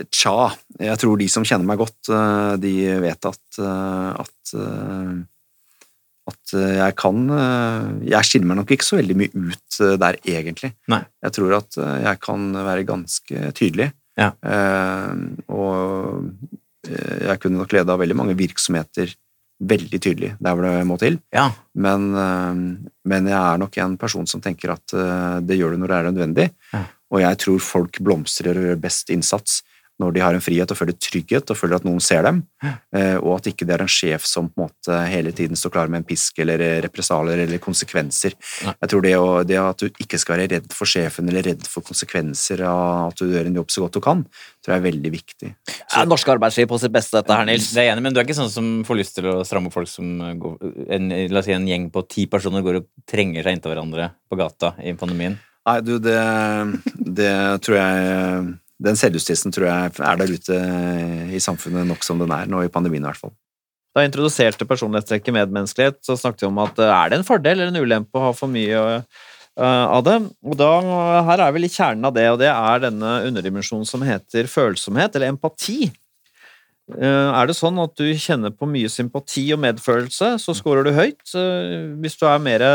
Tja, jeg tror de som kjenner meg godt, eh, de vet at eh, at, at jeg kan Jeg skiller meg nok ikke så veldig mye ut der, egentlig. Nei. Jeg tror at jeg kan være ganske tydelig. Ja. Eh, og jeg kunne nok lede av veldig mange virksomheter veldig tydelig der hvor det må til. Ja. Men, øh, men jeg er nok en person som tenker at øh, det gjør du når det er nødvendig. Ja. Og jeg tror folk blomstrer og gjør best innsats når de har en frihet og føler trygghet og føler at noen ser dem, eh, og at ikke det er en sjef som på en måte hele tiden står klar med en pisk eller eh, represalier eller konsekvenser. Nei. Jeg tror det, å, det at du ikke skal være redd for sjefen eller redd for konsekvenser av at du gjør en jobb så godt du kan, tror jeg er veldig viktig. Ja, norsk arbeidsliv på sitt beste, dette her, Nils. Det er jeg enig, men du er ikke sånn som får lyst til å stramme opp folk som går, en, La oss si en gjeng på ti personer går og trenger seg inntil hverandre på gata i pandemien. Nei, du, det, det tror jeg Den selvjustisen tror jeg er der ute i samfunnet nok som den er, nå i pandemien i hvert fall. Da jeg introduserte personlighetstrekket medmenneskelighet, så snakket vi om at eh, er det en fordel eller en ulempe å ha for mye eh, av det? Og da, her er vi litt kjernen av det, og det er denne underdimensjonen som heter følsomhet, eller empati. Eh, Er det sånn at du kjenner på mye sympati og medfølelse, så scorer du høyt. Eh, Hvis du er mer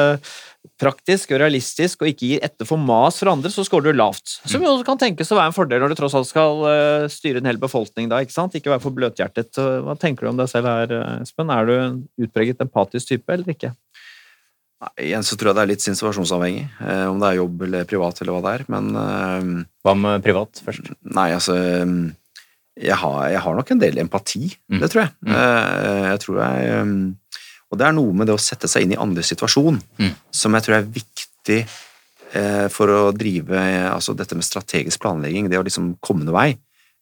praktisk og realistisk og ikke gir etter for mas for andre, så scorer du lavt. Som jo kan tenkes å være en fordel når du tross alt skal eh, styre en hel befolkning da, ikke sant? Ikke være for bløthjertet. Hva tenker du om deg selv her, eh, Espen? Er du en utpreget empatisk type eller ikke? Nei, igjen så tror jeg det er litt situasjonsavhengig, eh, om det er jobb eller privat eller hva det er, men Hva med privat først? nei, altså jeg har, jeg har nok en del empati, Mm. det tror jeg. Mm. Eh, Jeg tror jeg Og det er noe med det å sette seg inn i andres situasjon Mm. som jeg tror er viktig eh, for å drive eh, altså dette med strategisk planlegging, det å liksom komme noen vei.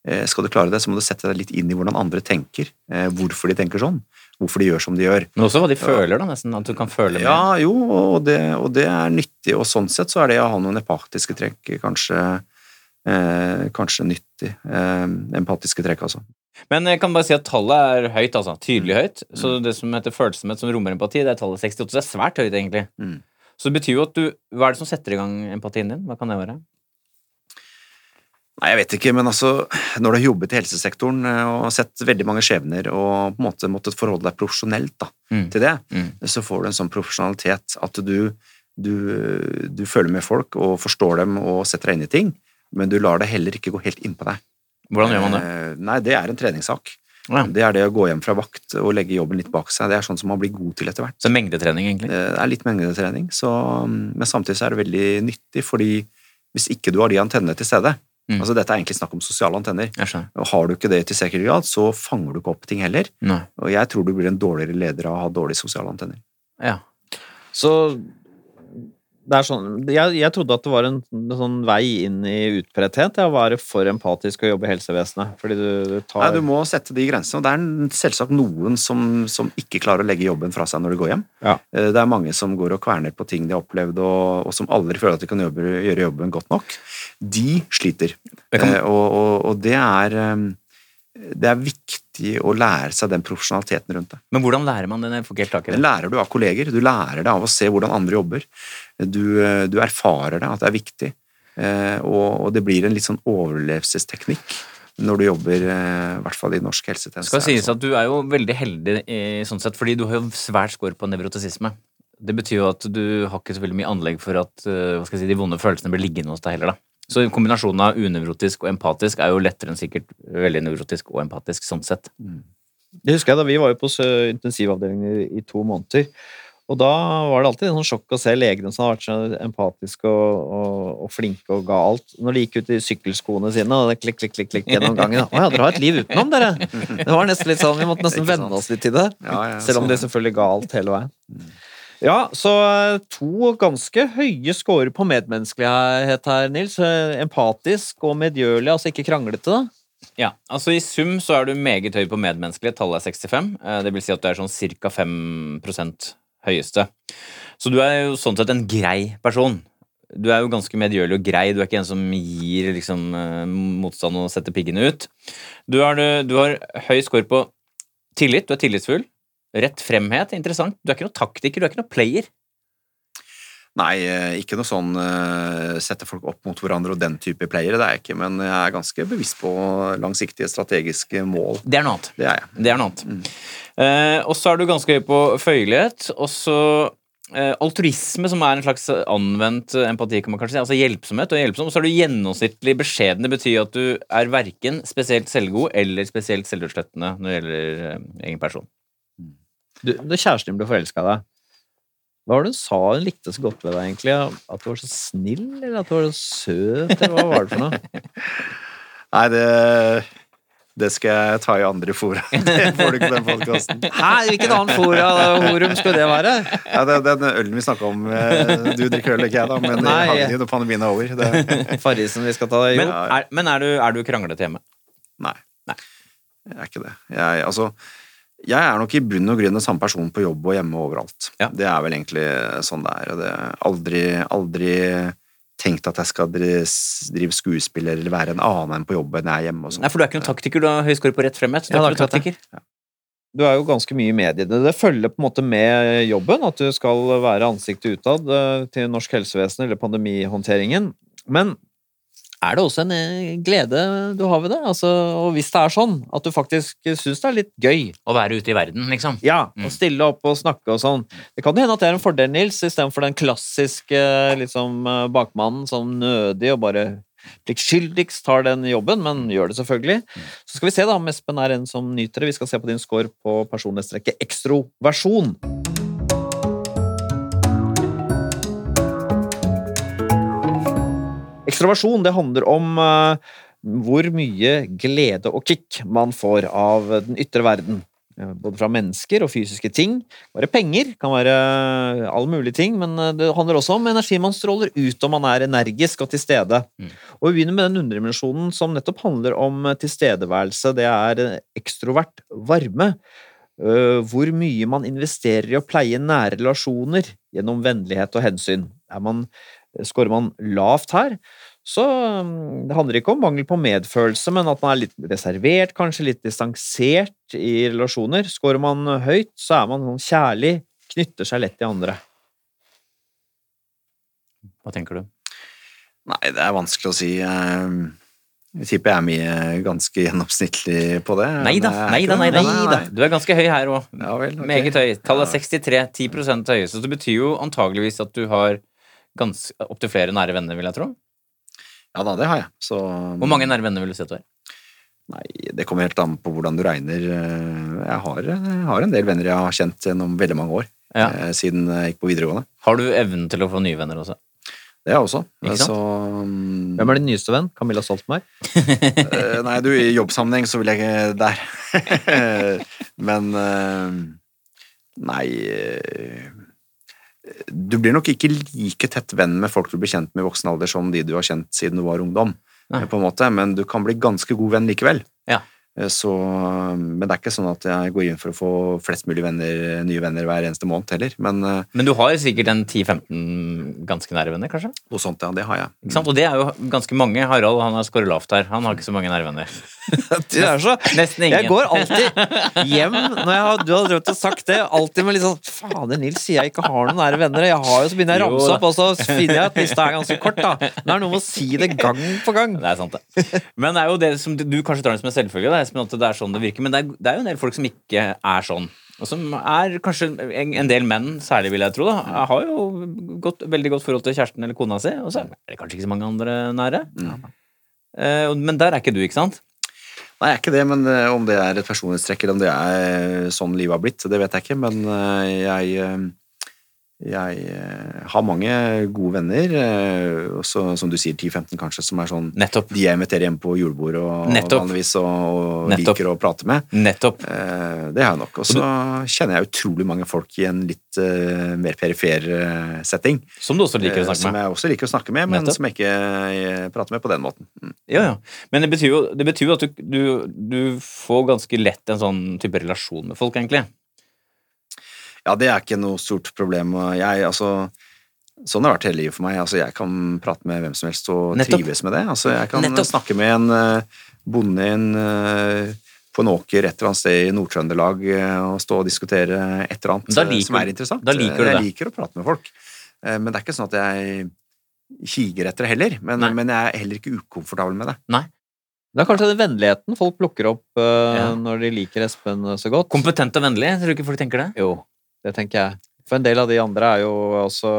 Eh, Skal du klare det, så må du sette deg litt inn i hvordan andre tenker. eh, Hvorfor de tenker sånn. Hvorfor de gjør som de gjør. Men også hva de føler, da, nesten. At du kan føle mer. Ja, jo, og det, og det er nyttig, og sånn sett så er det å ha noen empatiske trekk kanskje, eh, kanskje nyttig. Eh, empatiske trekk, altså. Men jeg kan bare si at tallet er høyt, altså. Tydelig høyt. Så det som heter følsomhet som rommer empati, det er tallet 68. Så det er svært høyt, egentlig. Mm. Så det betyr jo at du Hva er det som setter i gang empatien din? Hva kan det være? Nei, jeg vet ikke, men altså, når du har jobbet i helsesektoren eh, og sett veldig mange skjebner og på en måte måttet forholde deg profesjonelt da, Mm. til det, Mm. så får du en sånn profesjonalitet at du, du, du føler med folk og forstår dem og setter deg inn i ting, men du lar det heller ikke gå helt innpå deg. Hvordan gjør man det? Eh, Nei, det er en treningssak. Ja. Det er det å gå hjem fra vakt og legge jobben litt bak seg. Det er sånn som man blir god til etter hvert. Så mengdetrening, egentlig. Det er litt mengdetrening, så, men samtidig så er det veldig nyttig, fordi hvis ikke du har de antennene til stede Mm. altså Dette er egentlig snakk om sosiale antenner. Og Har du ikke det i sikker grad, så fanger du ikke opp ting heller. Nei. Og jeg tror du blir en dårligere leder av å ha dårlige sosiale antenner. Ja. Så det er sånn Jeg, jeg trodde at det var en, sånn vei inn i utbredthet. Jeg å være for empatisk og jobbe i helsevesenet. Fordi du, du tar Nei, Du må sette de grensene. og Det er selvsagt noen som, som ikke klarer å legge jobben fra seg når de går hjem. Ja. Eh, Det er mange som går og kverner på ting de har opplevd, og, og som aldri føler at de kan jobbe, gjøre jobben godt nok. De sliter. Kan- Eh, Og, og, og det er eh, det er viktig å lære seg den profesjonaliteten rundt det. Men hvordan lærer man den? Jeg Den lærer du av kolleger. Du lærer det av å se hvordan andre jobber. Du, du erfarer det, at det er viktig. Eh, Og, og det blir en litt sånn overlevelsesteknikk når du jobber, eh, i hvert fall i norsk helsetjeneste. skal sies at du er jo veldig heldig i sånn sett, fordi du har jo svært score på nevrotisisme. Det betyr jo at du har ikke så veldig mye anlegg for at eh, hva skal jeg si, de vonde følelsene blir liggende hos deg heller. da. Så kombinasjonen av unevrotisk og empatisk er jo lettere enn sikkert veldig nevrotisk og empatisk sånn sett. Det husker jeg da vi var jo på intensivavdelingen i, i to måneder. Og da var det alltid en sånn sjokk å se legene som har vært så empatiske og, og, og flinke og ga alt. Når de gikk ut i sykkelskoene sine og det klikk, klikk, klikk, klikk gjennom gangen. Å ja, dere har et liv utenom, dere! Det var nesten litt sånn, Vi måtte nesten venne oss litt til det. Ja, ja, Selv om det er selvfølgelig ga alt hele veien. Ja, så eh, to ganske høye scorer på medmenneskelighet her, Nils. Eh, Empatisk og medgjørlig, altså ikke kranglete. da. Ja, altså I sum så er du meget høy på medmenneskelighet. Tallet er 65. eh, Det vil si at du er sånn ca. 5% høyeste. Så du er jo sånn sett en grei person. Du er jo ganske medgjørlig og grei. Du er ikke en som gir liksom motstand og setter piggene ut. Du har, du har høy score på tillit. Du er tillitsfull. Rett fremhet. Interessant. Du er ikke noen taktiker, du er ikke noen player. Nei, eh, ikke noe sånn uh, sette folk opp mot hverandre og den type playere, det er jeg ikke. Men jeg er ganske bevisst på langsiktige strategiske mål. Det er noe annet. Det er jeg. Det er noe annet. Eh, og så er du ganske høy på føyelighet. Og så uh, altruisme, som er en slags anvendt empati, kan man kanskje si. Altså hjelpsomhet og hjelpsom. Og så er du gjennomsnittlig beskjeden. Det betyr at du er verken spesielt selvgod eller spesielt selvutslettende når det gjelder egen person. Du, da kjæresten din ble forelska i deg, hva var det hun sa hun likte så godt ved deg, egentlig? At du var så snill, eller at du var så søt, eller hva var det for noe? *laughs* Nei, det, det skal jeg ta i andre fora. *laughs* Det får du ikke på den podkasten. Hæ, hvilket annet fora, forum skulle det være? Ja, det, den ølen vi snakka om eh, Du drikker øl, ikke jeg, da, men Nei. pandemien er over. Det, *laughs* Farisen vi skal ta, jo. Men, er, men er, du, er du kranglete hjemme? nei. Nei. Jeg er ikke det. Jeg, altså, jeg er nok i bunn og grunn den samme personen på jobb og hjemme og overalt. Ja. Det er vel egentlig sånn det er. og det er aldri, aldri tenkt at jeg skal drive, skuespiller eller være en annen enn på jobb enn jeg er hjemme. og sånn. Nei, for du er ikke noen taktiker. Du har høy score på rett fremhet. Du Ja, er det er ikke noen. Du er jo ganske mye i mediene. Det følger på en måte med jobben at du skal være ansiktet utad eh, til norsk helsevesen eller pandemihåndteringen. Men er det også en eh, glede du har ved det? Altså, og hvis det er sånn at du faktisk syns det er litt gøy Å være ute i verden, liksom. Ja, Mm. Og stille opp og snakke og sånn. Det kan jo hende at det er en fordel, Nils, istedenfor den klassiske liksom, eh, bakmannen som nødig og bare pliktskyldigst tar den jobben, men gjør det selvfølgelig. Så skal vi se da om Espen er en som nyter det. Vi skal se på din score på personlighetstrekket ekstroversjon. Ekstroversjon det handler om eh, hvor mye glede og kick man får av den ytre verden. Både fra mennesker og fysiske ting. Kan være penger, kan være alle mulige ting, men eh, det handler også om energi man stråler ut om man er energisk og til stede. Mm. Og vi begynner med den underdimensjonen som nettopp handler om eh, tilstedeværelse. Det er ekstrovert varme. Hvor mye man investerer i å pleie nære relasjoner gjennom vennlighet og hensyn. Er man, skårer man lavt her, så mm, det handler ikke om mangel på medfølelse, men at man er litt reservert, kanskje litt distansert i relasjoner. Skårer man høyt, så er man sånn kjærlig, knytter seg lett til andre. Hva tenker du? Nei, det er vanskelig å si. Eh, Jeg tipper jeg er mye ganske gjennomsnittlig på det. Nei da, nei da, nei da. Du er ganske høy her òg. Ja okay. Meget høy. Tallet er 63. 10% høyest. Så det betyr jo antageligvis at du har opptil flere nære venner, vil jeg tro. Ja da, det har jeg. Så Hvor mange nære venner vil du si at du er? Nei, det kommer helt an på hvordan du regner. Jeg har, jeg har en del venner jeg har kjent gjennom veldig mange år. Ja. eh, Siden jeg gikk på videregående. Har du evnen til å få nye venner også? Det har jeg også. Ikke sant? Så um... Hvem er din nyeste venn? Camilla Stoltenberg? eh, Nei, du, i jobbsammenheng så vil jeg ikke der. *laughs* Men eh, Nei eh, Du blir nok ikke like tett venn med folk du blir kjent med i voksen alder som de du har kjent siden du var ungdom, Nei. på en måte, men du kan bli ganske god venn likevel. Ja. Eh, Så, men det er ikke sånn at jeg går inn for å få flest mulig venner, nye venner hver eneste måned heller. Men eh, Men du har sikkert en 10-15 ganske nære venner, kanskje? noe sånt, ja, det har jeg. Ikke sant? Og det er jo ganske mange. Harald han har skåret lavt her. Han har ikke så mange nære venner. *laughs* Det er så Nesten ingen. Jeg går alltid hjem når jeg har, du har drømt og sagt det. Alltid med litt sånn Fader, Nils sier jeg ikke har noen nære venner. Jeg har jo, Så begynner jeg å ramse opp, og så finner jeg at lista er ganske kort. da Men det er noe med å si det gang på gang. Det er sant, det. Men det er jo det som du, du kanskje tar det som en selvfølge, det er at det er sånn det virker. Men det er, det er jo en del folk som ikke er sånn. Og som er kanskje en, del menn, særlig vil jeg tro, da, har jo godt, veldig godt forhold til kjæresten eller kona si, og så er det kanskje ikke så mange andre nære. Eh, men der er ikke du, ikke sant? Nei, jeg er ikke det, men eh, om det er et personlighetstrekk eller om det er sånn livet har blitt, det vet jeg ikke. Men eh, jeg, jeg eh, har mange gode venner, eh, også, som du sier 10-15 kanskje, som er sånn Nettopp. de jeg inviterer hjem på julebord og Nettopp. vanligvis og, og liker å prate med. Nettopp. Eh, Det har jeg nok. Og så kjenner jeg utrolig mange folk i en litt uh, mer perifer setting. Som du også liker å snakke med. som jeg også liker å snakke med, men Nettopp. som jeg ikke prater med på den måten. Mm. Ja, ja. Men det betyr jo, det betyr at du, du, du får ganske lett en sånn type relasjon med folk, egentlig. Ja, det er ikke noe stort problem. Jeg, altså, sånn har det vært hele livet for meg. Altså, jeg kan prate med hvem som helst og Nettopp. trives med det. Altså, jeg kan Nettopp. snakke med en eh, bonde en, eh, på en åker et eller annet sted i Nord-Trøndelag eh, og stå og diskutere et eller annet Da liker som er interessant. da liker du jeg det. liker å prate med folk. Eh, Men det er ikke sånn at jeg kiger etter det heller. Men, men jeg er heller ikke ukomfortabel med det. Nei. Det er kanskje den vennligheten folk plukker opp uh, Ja. når de liker Espen så godt. Kompetent og vennlig, tror du ikke folk tenker det? Jo, det tenker jeg. For en del av de andre er jo også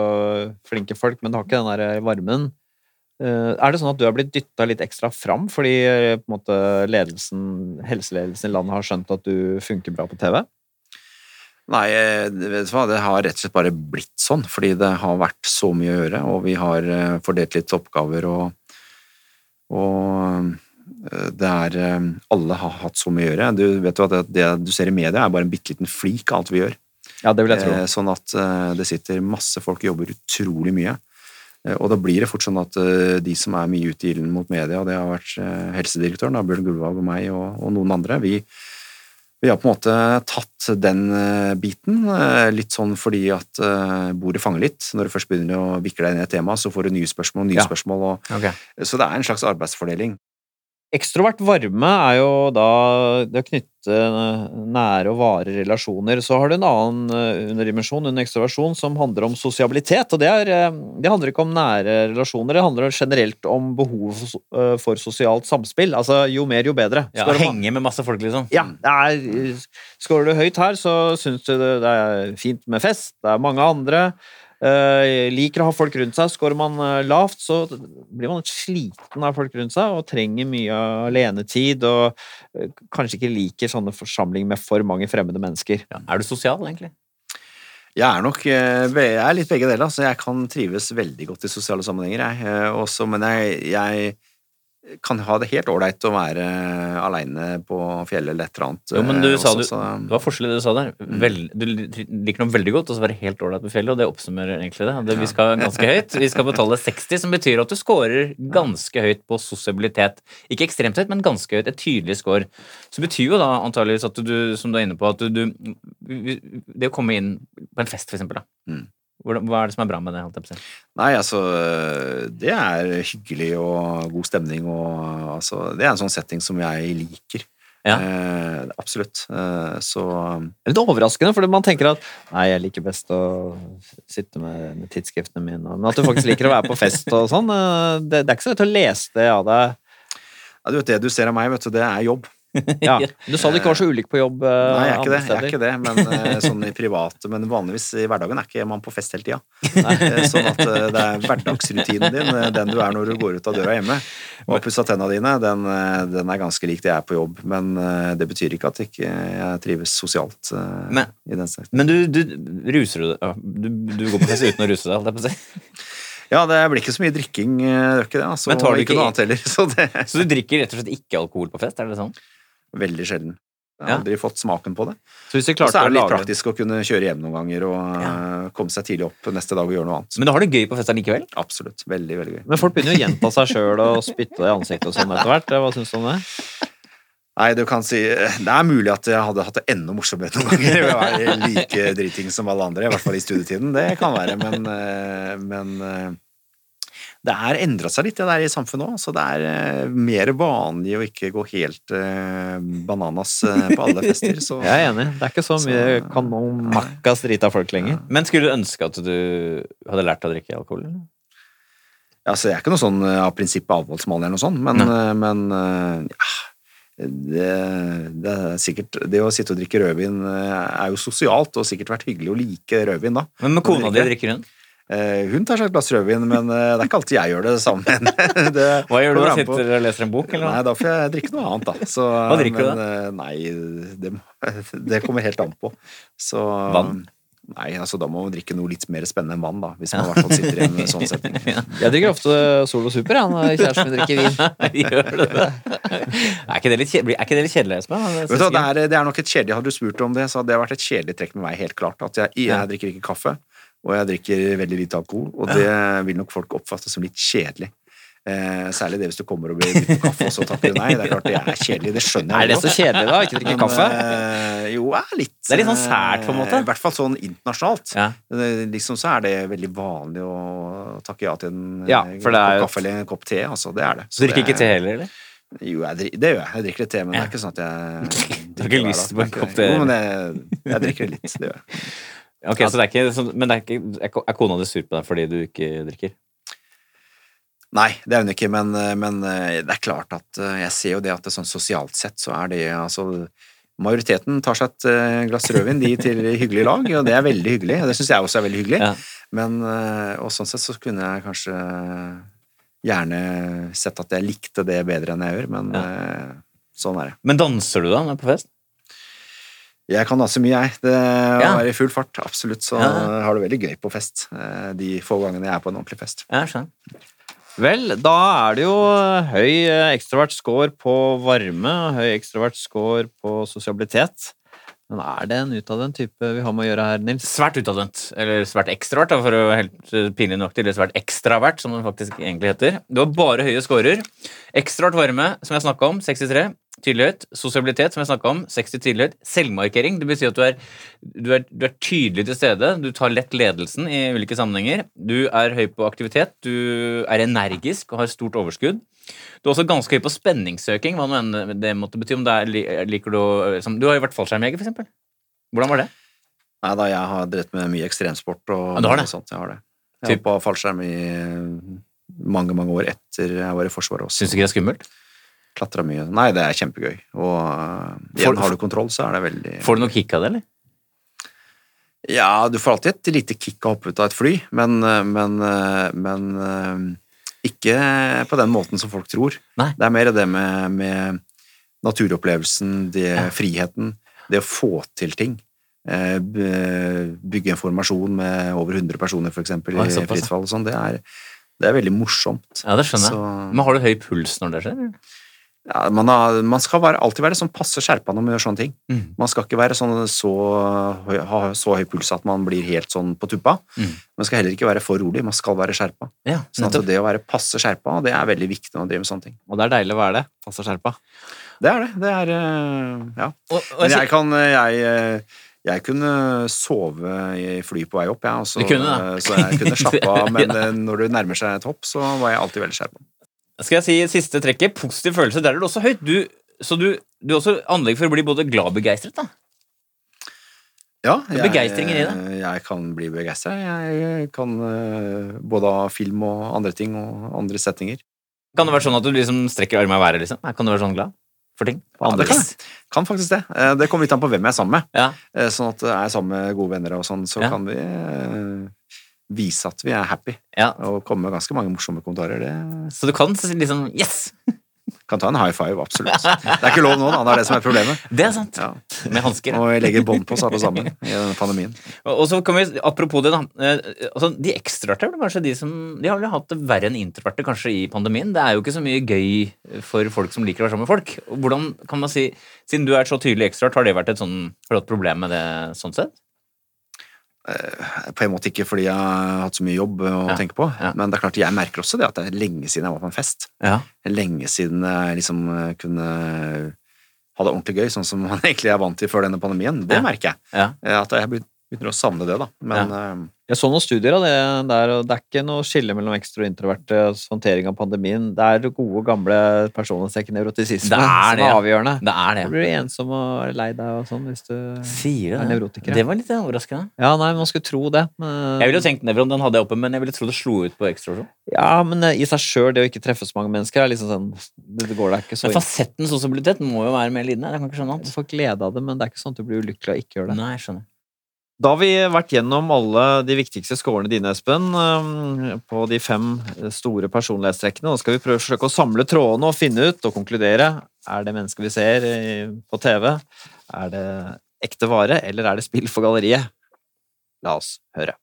flinke folk, men du har ikke den der varmen. Eh, Er det sånn at du har blitt dytta litt ekstra fram fordi eh, måte ledelsen, helseledelsen i landet har skjønt at du funker bra på TV? Nei, eh, det har rett og slett bare blitt sånn, fordi det har vært så mye å gjøre, og vi har fordelt litt oppgaver, og, og det er Alle har hatt så mye å gjøre. Du vet jo at det du ser i media, er bare en bitte liten flik av alt vi gjør. Ja, det vil jeg tro. Eh, Sånn at eh, det sitter masse folk og jobber utrolig mye. Eh, Og da blir det fort sånn at de som er mye ute i ilden mot media, og det har vært helsedirektøren, da, Bjørn Gullvåg og meg og, og noen andre, vi, vi har på en måte tatt den biten, litt sånn fordi at bordet fanger litt. Når du først begynner å vikle deg inn i et tema, så får du nye spørsmål, nye Ja. spørsmål, og, okay. så det er en slags arbeidsfordeling. Ekstrovert varme er jo da det å knytte nære og vare relasjoner. Så har du en annen eh, underdimensjon, en ekstroversjon, som handler om sosialitet. Og det, er, eh, det handler ikke om nære relasjoner, det handler generelt om behov for, eh, sosialt samspill. Altså jo mer, jo bedre. Ja, henge med masse folk, liksom. ja, er, Skårer du høyt her, så syns du det det er fint med fest. Det er mange andre. Eh, liker å ha folk rundt seg. Skårer man eh, lavt, så blir man sliten av folk rundt seg og trenger mye alenetid. Og eh, kanskje ikke liker sånne forsamlinger med for mange fremmede mennesker. Ja. Er du sosial, egentlig? Jeg er nok eh, jeg er litt begge deler. Altså. Jeg kan trives veldig godt i sosiale sammenhenger, jeg. Også, men jeg, jeg kan ha det helt ålreit å være aleine på fjellet eller et eller annet. Jo, men du også, sa du, så- det var forskjellig det du sa der. Vel, du liker noe veldig godt, og så være helt ålreit på fjellet, og det oppsummerer egentlig det. det. Vi skal ganske *laughs* høyt. Vi skal betale 60, som betyr at du scorer ganske høyt på sosialitet. Ikke ekstremt høyt, men ganske høyt. Et tydelig score. Så betyr jo da antageligvis at du, som du er inne på, at du, du Det å komme inn på en fest, for eksempel, da. Mm. Hva er det som er bra med det? Nei, altså Det er hyggelig og god stemning og altså Det er en sånn setting som jeg liker. Ja. Eh, absolutt. Eh, så Det er litt overraskende, for man tenker at nei, jeg liker best å sitte med, med tidsskriftene mine, men at du faktisk liker å være på fest og sånn, eh, det, det er ikke så lett å lese det av deg. Ja, du vet det du ser av meg, vet du, det er jobb. *laughs* Ja. Du sa du ikke var så ulik på jobb eh, Nei, jeg er ikke det, jeg er ikke det men *laughs* eh, sånn i private, men vanligvis i hverdagen er ikke man på fest hele tida. Eh, Sånn at eh, det er hverdagsrutinen din, eh, den du er når du går ut av døra hjemme. Og har pussa tenna dine, den, eh, den er ganske lik det jeg er på jobb. Men eh, det betyr ikke at jeg ikke jeg trives sosialt eh, Men- i den sektoren. Men du, du ruser du deg? Du, du går på fest uten å ruse deg, holdt jeg på å si. *laughs* Ja, det blir ikke så mye drikking, eh, det er ikke det. Altså, Men tar du ikke ikke noe annet heller. Så det Så du drikker rett og slett ikke alkohol på fest? er det sånn? Veldig sjelden. Jeg har Ja. aldri fått smaken på det. Så hvis så er det litt lage praktisk å kunne kjøre hjem noen ganger og ja. komme seg tidlig opp neste dag og gjøre noe annet. Men du har det gøy på fest likevel? Absolutt. Veldig, veldig gøy. Men folk begynner jo å gjenta seg sjøl og spytte i ansiktet og sånn etter hvert. Hva syns du om det? Nei, du kan si Det er mulig at jeg hadde hatt det enda morsommere noen ganger ved å være like driting som alle andre, i hvert fall i studietiden. Det kan være, men, eh, men eh, det er endra seg litt, det der i samfunnet òg. Så det er eh, mer vanlig å ikke gå helt eh, bananas eh, på alle fester. Så *laughs* Jeg er enig. Det er ikke så mye Så- kanon makkas drita folk lenger. Men skulle du ønske at du hadde lært å drikke alkohol? eller? Altså, jeg er ikke noe sånn av prinsippet avholdsmann eller noe sånt, men, men ja, det, det er sikkert Det å sitte og drikke rødvin er jo sosialt, og sikkert vært hyggelig å like rødvin da. Men med kona di drikker hun? Eh, Hun tar seg et glass rødvin, men eh, det er ikke alltid jeg gjør det sammen med henne. *laughs* Det Hva gjør du da? Sitter og leser en bok, eller? Nei, da får jeg drikke noe annet, da. Så, Hva drikker du men, eh, Nei, det, *laughs* det kommer helt an på. Så, Vann? Nei, altså da må man drikke noe litt mer spennende enn vann, da. Hvis man i *laughs* hvert fall sitter i en sånn setting. Jeg drikker ofte Solo Super ja, når kjæresten min drikker vin. Gjør du det? Er ikke det litt kjedelig, er det litt kjedelig Espen? Vet du, det, er, det er nok et kjedelig, Hadde du spurt om det, så hadde det vært et kjedelig trekk med meg, helt klart. At jeg, jeg drikker ikke kaffe, og jeg drikker veldig lite alkohol. Og det vil nok folk oppfatte som litt kjedelig. Eh, særlig det hvis du kommer og blir bydd på kaffe, og så takker du nei. Det er klart det er kjedelig, det skjønner jeg. Er det så kjedelig, da? Ikke drikke kaffe? eh, jo, er litt Det er litt sånn sært, på en måte. eh, I hvert fall sånn internasjonalt. Ja. Eh, Liksom så er det veldig vanlig å takke ja til en Ja, eh, kopp kaffe eller en kopp te. Altså, det er det. Så du drikker ikke te er- heller, eller? Jo, jeg det gjør jeg. Jeg drikker litt te, men det er ikke sånn at jeg *laughs* Du har ikke lyst på en kopp te? Jo, men jeg, jeg drikker litt. Det gjør jeg. Ok, så det er ikke, Men det er, ikke, er kona di sur på deg fordi du ikke drikker? Nei, det er hun ikke, men, men eh, det er klart at eh, jeg ser jo det at det sånn sosialt sett så er det altså Majoriteten tar seg et eh, glass rødvin, de til hyggelig lag, og det er veldig hyggelig. og Det syns jeg også er veldig hyggelig. Ja. Men, og sånn sett så kunne jeg kanskje gjerne sett at jeg likte det bedre enn jeg gjør, men ja. sånn er det. Men danser du da når du er på fest? Jeg kan danse mye, jeg. Det Ja. er i full fart, absolutt. Så Ja. har det veldig gøy på fest. eh, De få gangene jeg er på en ordentlig fest. Ja, skjønner. Vel, da er det jo høy eh, ekstrovert score på varme, og høy ekstrovert score på sosialitet. Men er det en utadvendt type vi har med å gjøre her, Nils? Svært utadvendt, eller svært ekstravert, for å være helt eh, pinlig nok til, eller svært ekstravert, som det faktisk egentlig heter. Du har bare høye scorer. Ekstravert varme, som jeg snakka om, 63. Tydelighet. Sosialitet, som jeg snakka om, 60 tydelighet. Selvmarkering, det betyr at du er, du, er, du er tydelig til stede. Du tar lett ledelsen i ulike sammenhenger. Du er høy på aktivitet. Du er energisk og har stort overskudd. Du er også ganske høy på spenningssøking, hva nå det måtte bety. Om det er, liker du å som, Du har jo vært fallskjermjeger, for eksempel. Hvordan var det? Nei da, jeg har drevet med mye ekstremsport og Ja, du har det? sånt. Jeg har det. Jeg hoppa fallskjerm i mange, mange år etter jeg var i Forsvaret også. Syns du ikke det er skummelt? Klatra mye. Nei, det er kjempegøy. Og uh, igjen, har du kontroll, så er det veldig Får du noe kick av det, eller? Ja, du får alltid et lite kick av å hoppe ut av et fly, men, uh, men, uh, men ikke på den måten som folk tror. Nei. Det er mer det med, med naturopplevelsen, det, friheten, det å få til ting. Eh, Bygge en formasjon med over 100 personer, eksempel, i fritt fall og sånn. Det, det er veldig morsomt. Ja, det skjønner jeg. Så- Men har du høy puls når det skjer? eller? Ja, man, har, man skal være, alltid være sånn passe skjerpa når man gjør sånne ting. Mm. Man skal ikke være sånn, så, ha så høy puls at man blir helt sånn på tuppa. Mm. Man skal heller ikke være for rolig, man skal være skjerpa. Ja, Sånn at det å være passe skjerpa, det er veldig viktig når man driver med sånne ting. Og det er deilig å være det. Passe skjerpa. Det er det. Det er eh, Ja. Og, og Men jeg, jeg kan jeg, eh, jeg kunne sove i fly på vei opp, ja, og så- Du kunne så jeg kunne *laughs* slappe av. Men eh, når det nærmer seg et hopp, så var jeg alltid veldig skjerpa. Skal jeg si siste trekket? Positiv følelse. Der er det også høyt. Du, så du, du har også anlegg for å bli både glad og begeistret. da. Ja, jeg. Jeg kan bli begeistra. Jeg kan eh, både ha film og andre ting og andre settinger. Kan det være sånn at du liksom strekker armene i været? liksom? Kan du være sånn glad for ting? Ja, det kan, kan faktisk det. Eh, Det kommer litt an på hvem jeg er sammen med. Ja. Eh, Sånn at jeg er sammen med gode venner og sånn, så Ja. kan vi vise at vi er happy. ja. Og komme med ganske mange morsomme kommentarer. Det Så du kan si liksom Yes! *laughs* kan ta en high five, absolutt. Det er ikke lov nå, da. Det er det som er problemet. Det er sant. Ja. Med hansker. Og jeg legger bånd på oss alle sammen i denne pandemien. Og så kan vi, Apropos det, da. eh, altså, de ekstroverte er vel kanskje de som De har vel hatt det verre enn introverte kanskje i pandemien. Det er jo ikke så mye gøy for folk som liker å være sammen med folk. Hvordan kan man si, Siden du er så tydelig ekstrovert, har det vært et sånn, har du hatt problem med det sånn sett? På en måte ikke fordi jeg har hatt så mye jobb å Ja. tenke på, Ja. men det er klart jeg merker også det at det er lenge siden jeg var på en fest. Ja. Lenge siden jeg liksom kunne ha det ordentlig gøy, sånn som *laughs* man egentlig er vant til før denne pandemien. Det merker jeg. Eh, At jeg begynner å savne det, da. Men eh, Jeg så noen studier av det der, og det er ikke noe skille mellom ekstra og introvertes håndtering av pandemien. Det er gode, gamle personlighetstrekken nevrotisisme Det er som det, er avgjørende. Det er Da det. blir du ensom og lei deg og sånn hvis du Sier er det? nevrotiker. Det var litt overraskende. Ja, nei, man skulle tro det. Men, Jeg ville jo tenkt nevron, den hadde jeg oppe, men jeg ville tro det slo ut på ekstroversjon. Ja, men eh, i seg sjøl, det å ikke treffe så mange mennesker, er liksom sånn Det går deg ikke så Men fasetten sosialitet må jo være mer lidende. Jeg kan ikke skjønne Du får glede av det, men det er ikke sånn at du blir ulykkelig av ikke å gjøre det. Nei, jeg skjønner. Da har vi vært gjennom alle de viktigste scorene dine, Espen, på de fem store personlighetstrekkene. Nå skal vi prøve å forsøke å samle trådene og finne ut og konkludere. Er det mennesker vi ser på TV? Er det ekte vare, eller er det spill for galleriet? La oss høre.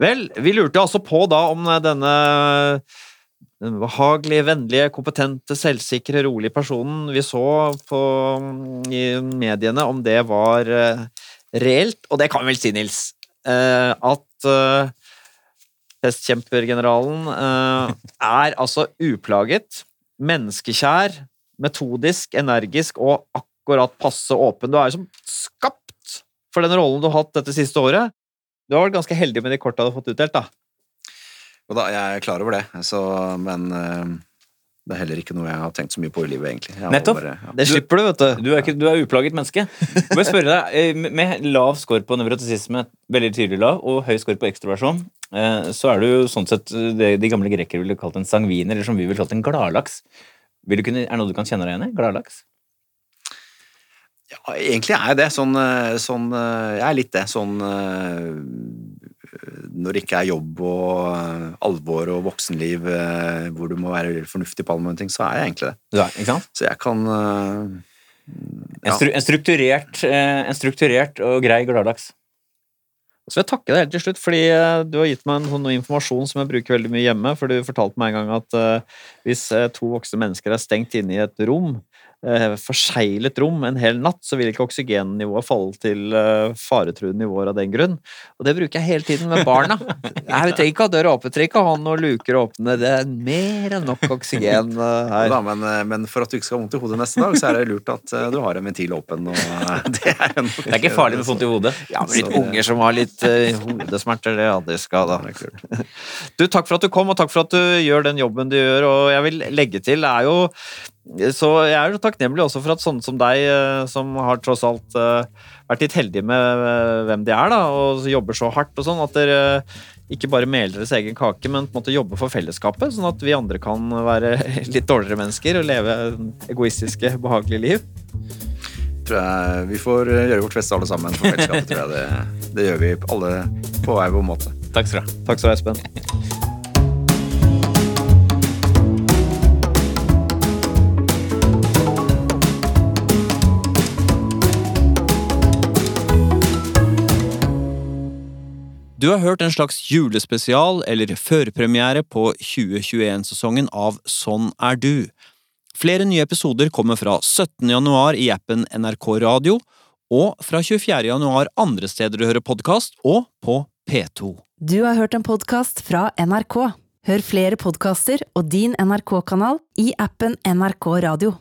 Vel, vi lurte altså på da om denne den behagelige, vennlige, kompetente, selvsikre, rolige personen vi så på, i mediene, om det var eh, reelt, og det kan vi vel si, Nils, eh, at eh, testkjempergeneralen eh, er altså uplaget, menneskekjær, metodisk, energisk og akkurat passe åpen. Du er jo som skapt for den rollen du har hatt dette siste året. Du har vært ganske heldig med de korta du har fått utdelt, da. Og da, jeg er klar over det, så, men eh, det er heller ikke noe jeg har tenkt så mye på i livet, egentlig. Jeg Nettopp. Bare, ja. Det slipper du, vet du. Du er, ikke, du er uplaget menneske. *laughs* Må jeg spørre deg, eh, Med lav score på nevrotisisme, veldig tydelig lav, og høy score på ekstroversjon, eh, så er du sånn sett det de gamle grekere ville kalt en sangvin, eller som vi ville kalt en gladlaks. Vil du kunne, er det noe du kan kjenne deg igjen i? Gladlaks? Ja, egentlig er jeg det. Sånn, eh, sånn eh, Jeg er litt det. Sånn eh, Når det ikke er jobb og eh, alvor og voksenliv eh, hvor du må være fornuftig på alle mulige ting, så er jeg egentlig det. Du er, ikke sant? Så jeg kan ja. En, stru, en, strukturert, eh, en strukturert og grei gladdags Så vil jeg takke deg helt til slutt, fordi eh, du har gitt meg en, sånn informasjon som jeg bruker veldig mye hjemme. For du fortalte meg en gang at eh, hvis eh, to voksne mennesker er stengt inne i et rom, eh, forseglet rom en hel natt, så vil ikke oksygennivået falle til uh, faretruende nivåer av den grunn. Og det bruker jeg hele tiden med barna. Nei, vi trenger ikke ha døra åpen, trenger ikke ha noen luker åpne. Det er mer enn nok oksygen eh, her. da, men, eh, men for at du ikke skal ha vondt i hodet neste dag, så er det lurt at eh, du har en ventil åpen. Og, eh, *laughs* det, er en, Det er ikke farlig med vondt i hodet. Ja, men litt det- unger som har litt uh, hodesmerter, det hadde skal da. Du, takk for at du kom, og takk for at du gjør den jobben du gjør. Og jeg vil legge til, det er jo Så jeg er jo takknemlig også for at sånne som deg, eh, som har tross alt eh, vært litt heldige med eh, hvem de er, da, og jobber så hardt og sånn, at dere ikke bare meler deres egen kake, men på en måte jobber for fellesskapet, sånn at vi andre kan være *laughs* litt dårligere mennesker og leve egoistiske, behagelige liv. tror jeg Vi får gjøre vårt beste alle sammen for fellesskapet, tror jeg. Det, det gjør vi alle på hver vår måte. Takk skal du ha. Takk skal du ha, Espen. Du har hørt en slags julespesial eller førpremiere på 2021-sesongen av Sånn er du. Flere nye episoder kommer fra 17. januar i appen NRK Radio, og fra 24. januar andre steder du hører podkast, og på P2. Du har hørt en podkast fra NRK. Hør flere podkaster og din NRK-kanal i appen NRK Radio.